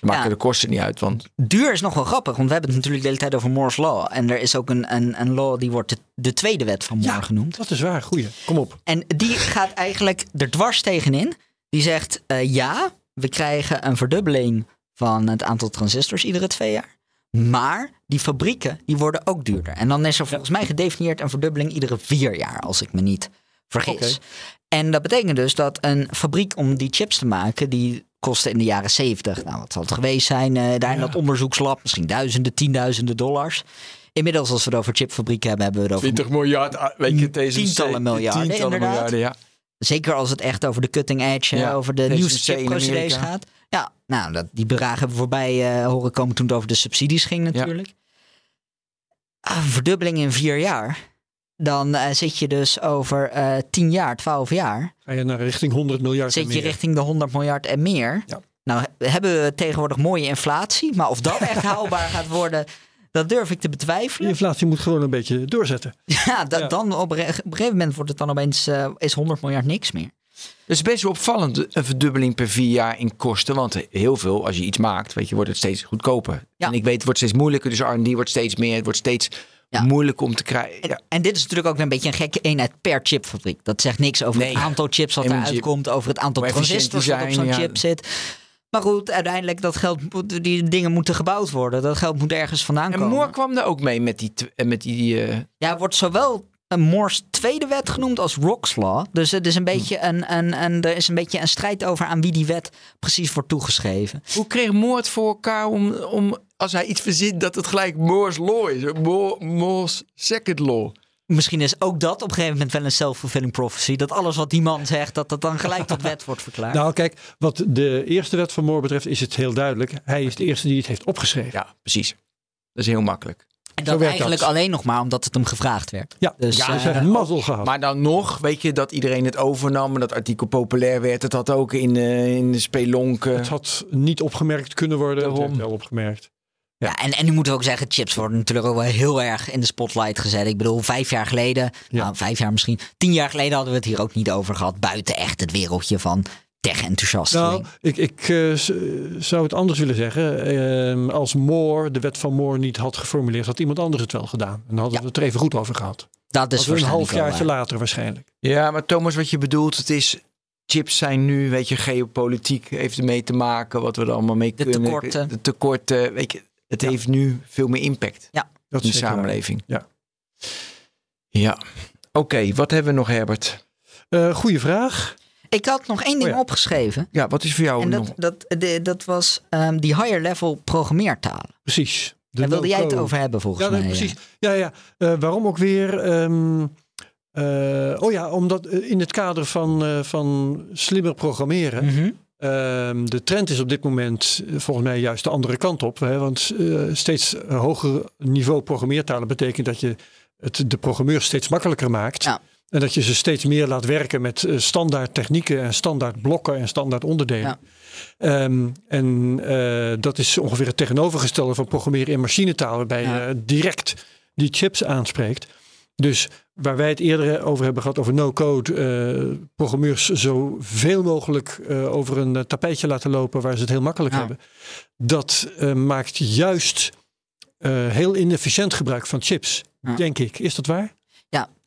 Dan maken de kosten niet uit. Want... Duur is nog wel grappig, want we hebben het natuurlijk de hele tijd over Moore's Law. En er is ook een, een, een law die wordt de, de tweede wet van Moore genoemd. Dat is waar, goeie. Kom op. En die gaat eigenlijk er dwars tegenin. Die zegt, uh, ja, we krijgen een verdubbeling van het aantal transistors iedere twee jaar. Maar die fabrieken die worden ook duurder. En dan is er volgens mij gedefinieerd een verdubbeling iedere vier jaar, als ik me niet vergis. En dat betekent dus dat een fabriek om die chips te maken, die kostte in de jaren 70, nou wat zal het geweest zijn, uh, daar in dat onderzoekslab, misschien duizenden, tienduizenden dollars. Inmiddels, als we het over chipfabrieken hebben, hebben we het over 20 miljard, ah, weet je, deze tientallen miljarden, tientallen. Miljarden, ja. Zeker als het echt over de cutting edge, ja, over de nieuwste chipprocedures gaat. Ja, nou, dat, die bedragen hebben we voorbij uh, horen komen toen het over de subsidies ging natuurlijk. Ja. Ah, verdubbeling in vier jaar dan eh, zit je dus over eh 10 jaar, 12 jaar, Ga je naar richting 100 miljard en zit je meer. richting de 100 miljard en meer. Ja. Nou he- hebben we tegenwoordig mooie inflatie, maar of dat echt haalbaar gaat worden, dat durf ik te betwijfelen. inflatie moet gewoon een beetje doorzetten. Ja, da- Ja. dan op, een re- op een gegeven moment wordt het dan opeens eh, is 100 miljard niks meer. Dat is best wel opvallend, een verdubbeling per vier jaar in kosten. Want heel veel, als je iets maakt, weet je, wordt het steeds goedkoper. Ja. En ik weet, het wordt steeds moeilijker. Dus R&D wordt steeds meer. Het wordt steeds Ja. moeilijker om te krijgen. En, Ja. en dit is natuurlijk ook een beetje een gekke eenheid per chipfabriek. Dat zegt niks over Nee. het aantal chips wat En eruit chip. komt, over het aantal transistors dat op zo'n zijn, ja. chip zit. Maar goed, uiteindelijk dat geld, moet- die dingen moeten gebouwd worden. Dat geld moet ergens vandaan En komen. Moore kwam er ook mee met die... eh, Met die eh, Ja, wordt zowel een Moore's tweede wet genoemd als Rock's Law. Dus het is een beetje een, een, een, er is een beetje een strijd over aan wie die wet precies wordt toegeschreven. hoe kreeg Moore het voor elkaar om, om, als hij iets verzint, dat het gelijk Moore's Law is? Moore, Moore's Second Law. Misschien is ook dat op een gegeven moment wel een self-fulfilling prophecy. Dat alles wat die man zegt, dat dat dan gelijk tot wet wordt verklaard. Nou, kijk, wat de eerste wet van Moore betreft, is het heel duidelijk. Hij is de eerste die het heeft opgeschreven. Ja, precies. Dat is heel makkelijk. En dat eigenlijk dat. alleen nog maar omdat het hem gevraagd werd. Ja, Dus, dus, eh, heeft mazzel gehad. Maar dan nog, weet je, dat iedereen het overnam en dat artikel populair werd. Het had ook in, eh, in de spelonken. het had niet opgemerkt kunnen worden. Het werd wel opgemerkt. Ja, en, en nu moeten we ook zeggen, chips worden natuurlijk ook wel heel erg in de spotlight gezet. Ik bedoel, vijf jaar geleden, Ja. nou vijf jaar misschien, tien jaar geleden hadden we het hier ook niet over gehad. Buiten echt het wereldje van tech-enthousiasten. Nou, ik, ik eh, zou het anders willen zeggen. Ehm, als Moore de wet van Moore niet had geformuleerd, had iemand anders het wel gedaan. En dan hadden Ja. we het er even goed over gehad. dat is Dat een halfjaartje waar. later waarschijnlijk. Ja, maar Thomas, wat je bedoelt, het is... Chips zijn nu, weet je, geopolitiek heeft ermee te maken. Wat we er allemaal mee De kunnen. tekorten. De tekorten, weet je. Het heeft nu veel meer impact Dat in de waar. samenleving. Ja. Ja. Oké, wat hebben we nog, Herbert? Eh, goeie vraag. Ik had nog één ding Oh ja. opgeschreven. Ja, wat is voor jou En nog? dat, dat, de, dat was ehm, die higher level programmeertalen. Precies. Daar wilde jij het over hebben volgens Ja, mij. precies. Ja, ja. Eh, waarom ook weer? ehm, eh, oh ja, omdat eh, in het kader van, van slimmer programmeren. Mhm. Ehm, de trend is op dit moment volgens mij juist de andere kant op. Hè? Want steeds hoger niveau programmeertalen betekent dat je het de programmeurs steeds makkelijker maakt. Ja. En dat je ze steeds meer laat werken met eh, standaard technieken en standaard blokken en standaard onderdelen. Ja. Ehm, en eh, dat is ongeveer het tegenovergestelde van programmeren in machinetaal, waarbij Ja. je direct die chips aanspreekt. Dus waar wij het eerder over hebben gehad over no-code, eh, programmeurs zoveel mogelijk eh, over een eh, tapijtje laten lopen waar ze het heel makkelijk Ja. hebben. Dat eh, maakt juist eh, heel inefficiënt gebruik van chips, denk ik. Is dat waar?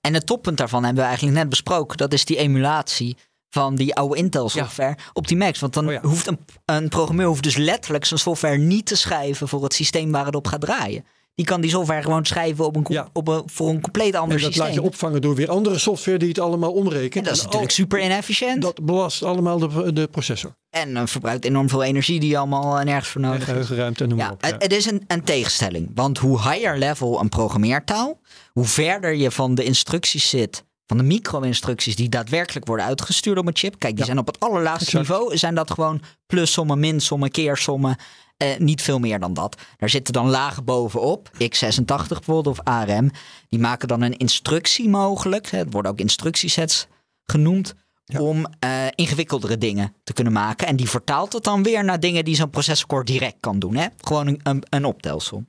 En het toppunt daarvan hebben we eigenlijk net besproken. Dat is die emulatie van die oude Intel software op die Macs. Want dan Oh ja. hoeft een, een programmeur hoeft dus letterlijk zijn software niet te schrijven voor het systeem waar het op gaat draaien. Die kan die software gewoon schrijven op een, Ja. op een, voor een compleet ander En dat systeem. laat je opvangen door weer andere software die het allemaal omrekent. en dat is En natuurlijk al- super inefficiënt. Dat belast allemaal de, de processor. En eh, verbruikt enorm veel energie die je allemaal eh, nergens voor nodig hebt. geheugenruimte en noem maar op. Ja. het, het is een, een tegenstelling. Want hoe higher level een programmeertaal, hoe verder je van de instructies zit, van de micro-instructies die daadwerkelijk worden uitgestuurd op een chip. Kijk, die Ja. zijn op het allerlaagste Exact. niveau, zijn dat gewoon plussommen, minsommen, keersommen. Eh, niet veel meer dan dat. Daar zitten dan lagen bovenop, x86 bijvoorbeeld of ARM. Die maken dan een instructie mogelijk. Het worden ook instructiesets genoemd. Ja. Om eh, ingewikkeldere dingen te kunnen maken. En die vertaalt het dan weer naar dingen die zo'n processorcore direct kan doen. Hè? Gewoon een, een, een optelsom.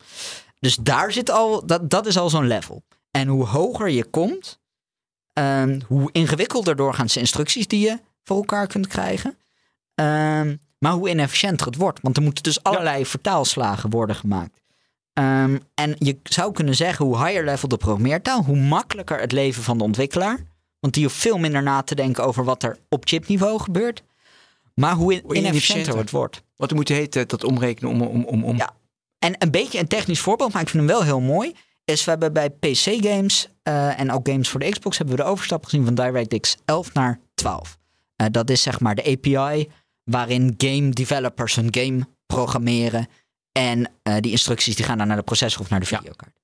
Dus daar zit al, dat, dat is al zo'n level. En hoe hoger je komt, ehm, hoe ingewikkelder doorgaans de instructies die je voor elkaar kunt krijgen. Ehm, maar hoe inefficiënter het wordt. Want er moeten dus allerlei vertaalslagen worden gemaakt. Ehm, en je zou kunnen zeggen, hoe higher level de programmeertaal, hoe makkelijker het leven van de ontwikkelaar. Want die hoeft veel minder na te denken over wat er op chipniveau gebeurt. Maar hoe in- inefficiënter. inefficiënter het wordt. Wat moet je heten, dat omrekenen om... om, om, om. Ja. En een beetje een technisch voorbeeld, maar ik vind hem wel heel mooi. Is we hebben bij PC-games eh, en ook games voor de Xbox hebben we de overstap gezien van DirectX 11 naar 12. Eh, dat is zeg maar de API waarin game developers hun game programmeren. En eh, die instructies die gaan dan naar de processor of naar de videokaart.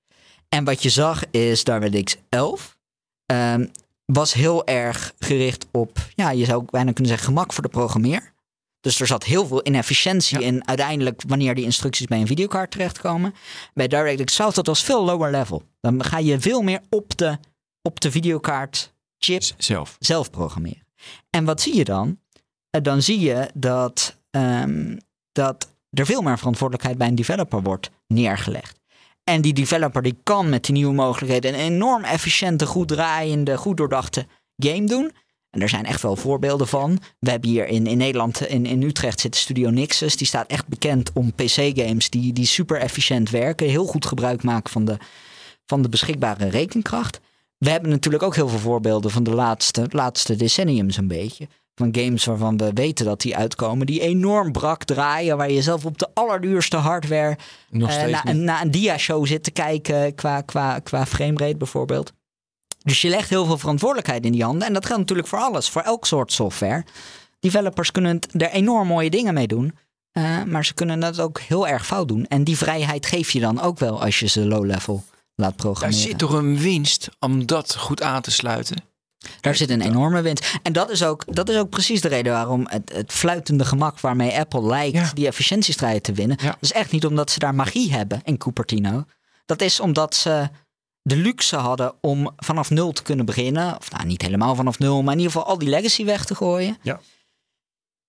En wat je zag is DirectX 11 ehm, was heel erg gericht op, ja, je zou ook bijna kunnen zeggen, gemak voor de programmeer. Dus er zat heel veel inefficiëntie Ja. in uiteindelijk wanneer die instructies bij een videokaart terechtkomen. Bij DirectX 12 dat was veel lower level. Dan ga je veel meer op de op de videokaart chip Z- Zelf. zelf programmeren. En wat zie je dan? Eh, Dan zie je dat, ehm, dat er veel meer verantwoordelijkheid bij een developer wordt neergelegd. En die developer die kan met die nieuwe mogelijkheden een enorm efficiënte, goed draaiende, goed doordachte game doen. En er zijn echt wel voorbeelden van. We hebben hier in, in Nederland, in, in Utrecht, zit studio Nixus. Die staat echt bekend om PC-games die, die super efficiënt werken. Heel goed gebruik maken van de, van de beschikbare rekenkracht. We hebben natuurlijk ook heel veel voorbeelden van de laatste, laatste decennium zo'n beetje. Van games waarvan we weten dat die uitkomen. Die enorm brak draaien. Waar je zelf op de allerduurste hardware Nog eh, steeds naar, niet. een- dia-show zit te kijken qua, qua, qua framerate bijvoorbeeld. Dus je legt heel veel verantwoordelijkheid in die handen. En dat geldt natuurlijk voor alles, voor elk soort software. Developers kunnen er enorm mooie dingen mee doen. eh, maar ze kunnen dat ook heel erg fout doen. En die vrijheid geef je dan ook wel als je ze low-level laat Daar programmeren. zit toch een winst om dat goed aan te sluiten? Daar zit een enorme winst. En dat is ook, dat is ook precies de reden waarom het, het fluitende gemak waarmee Apple lijkt Ja. die efficiëntiestrijd te winnen. Ja. Dat is echt niet omdat ze daar magie hebben in Cupertino. Dat is omdat ze de luxe hadden om vanaf nul te kunnen beginnen. Of nou, niet helemaal vanaf nul, maar in ieder geval al die legacy weg te gooien. Ja.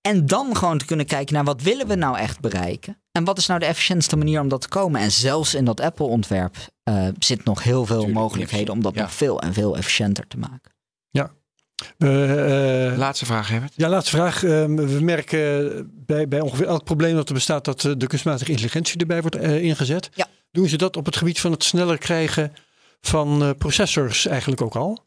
En dan gewoon te kunnen kijken naar wat willen we nou echt bereiken. En wat is nou de efficiëntste manier om dat te komen. En zelfs in dat Apple-ontwerp eh, zit nog heel veel Tuurlijk, mogelijkheden om dat nog veel en veel efficiënter te maken. Eh, eh, Laatste vraag, Herbert. ja, laatste vraag. Ehm, we merken bij, bij ongeveer elk probleem dat er bestaat dat eh, de kunstmatige intelligentie erbij wordt eh, ingezet. Ja. Doen ze dat op het gebied van het sneller krijgen van eh, processors eigenlijk ook al?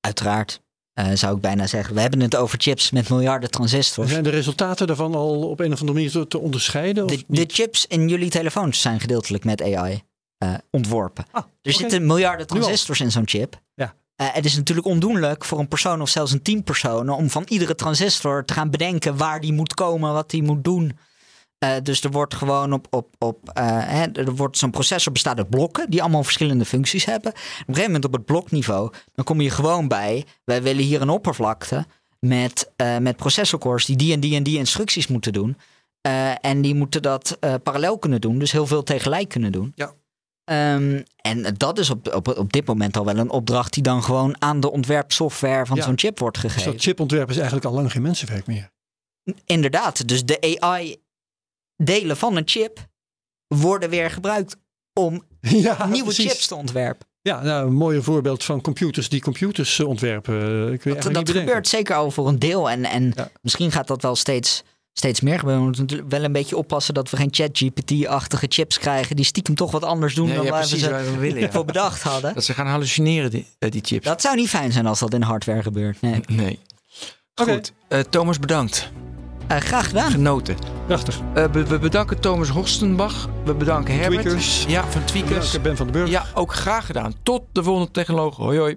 Uiteraard, eh, zou ik bijna zeggen. We hebben het over chips met miljarden transistors. Zijn de resultaten daarvan al op een of andere manier te, te onderscheiden? Of De, de chips in jullie telefoons zijn gedeeltelijk met AI eh, ontworpen. Ah, Er zitten miljarden transistors in zo'n chip. Ja. Eh, het is natuurlijk ondoenlijk voor een persoon of zelfs een team personen om van iedere transistor te gaan bedenken waar die moet komen, wat die moet doen. Eh, dus er wordt gewoon op, op, op eh, hè, er wordt zo'n processor bestaat uit blokken die allemaal verschillende functies hebben. Op een gegeven moment op het blokniveau, dan kom je gewoon bij, wij willen hier een oppervlakte met, met processorcores die die en die en die instructies moeten doen. En die moeten dat parallel kunnen doen, dus heel veel tegelijk kunnen doen. Ja. Ehm, en dat is op, op, op dit moment al wel een opdracht die dan gewoon aan de ontwerpsoftware van Ja. zo'n chip wordt Dus gegeven. dat chipontwerp is eigenlijk al lang geen mensenwerk meer. Inderdaad, dus de AI-delen van een chip worden weer gebruikt om ja, nieuwe precies. chips te ontwerpen. Ja, nou, een mooi voorbeeld van computers die computers ontwerpen. eh, Ik weet Dat, dat gebeurt zeker al voor een deel. En, en Ja. misschien gaat dat wel steeds, steeds meer gebeuren. We moeten natuurlijk wel een beetje oppassen dat we geen ChatGPT-achtige chips krijgen. Die stiekem toch wat anders doen Nee, dan ja, waar we ze waar we willen. ja. voor bedacht hadden. Dat ze gaan hallucineren, die, eh, die chips. Dat zou niet fijn zijn als dat in hardware gebeurt. Nee. Nee. Oké. Goed. Eh, Thomas, bedankt. Eh, graag gedaan. Genoten. Prachtig. Eh, we, we bedanken Thomas Horstenbach. We bedanken Herbert. Tweakers. Ja, van Tweakers. Bedankt, Ben van den Burg. Ja, ook graag gedaan. Tot de volgende technoloog. Hoi hoi.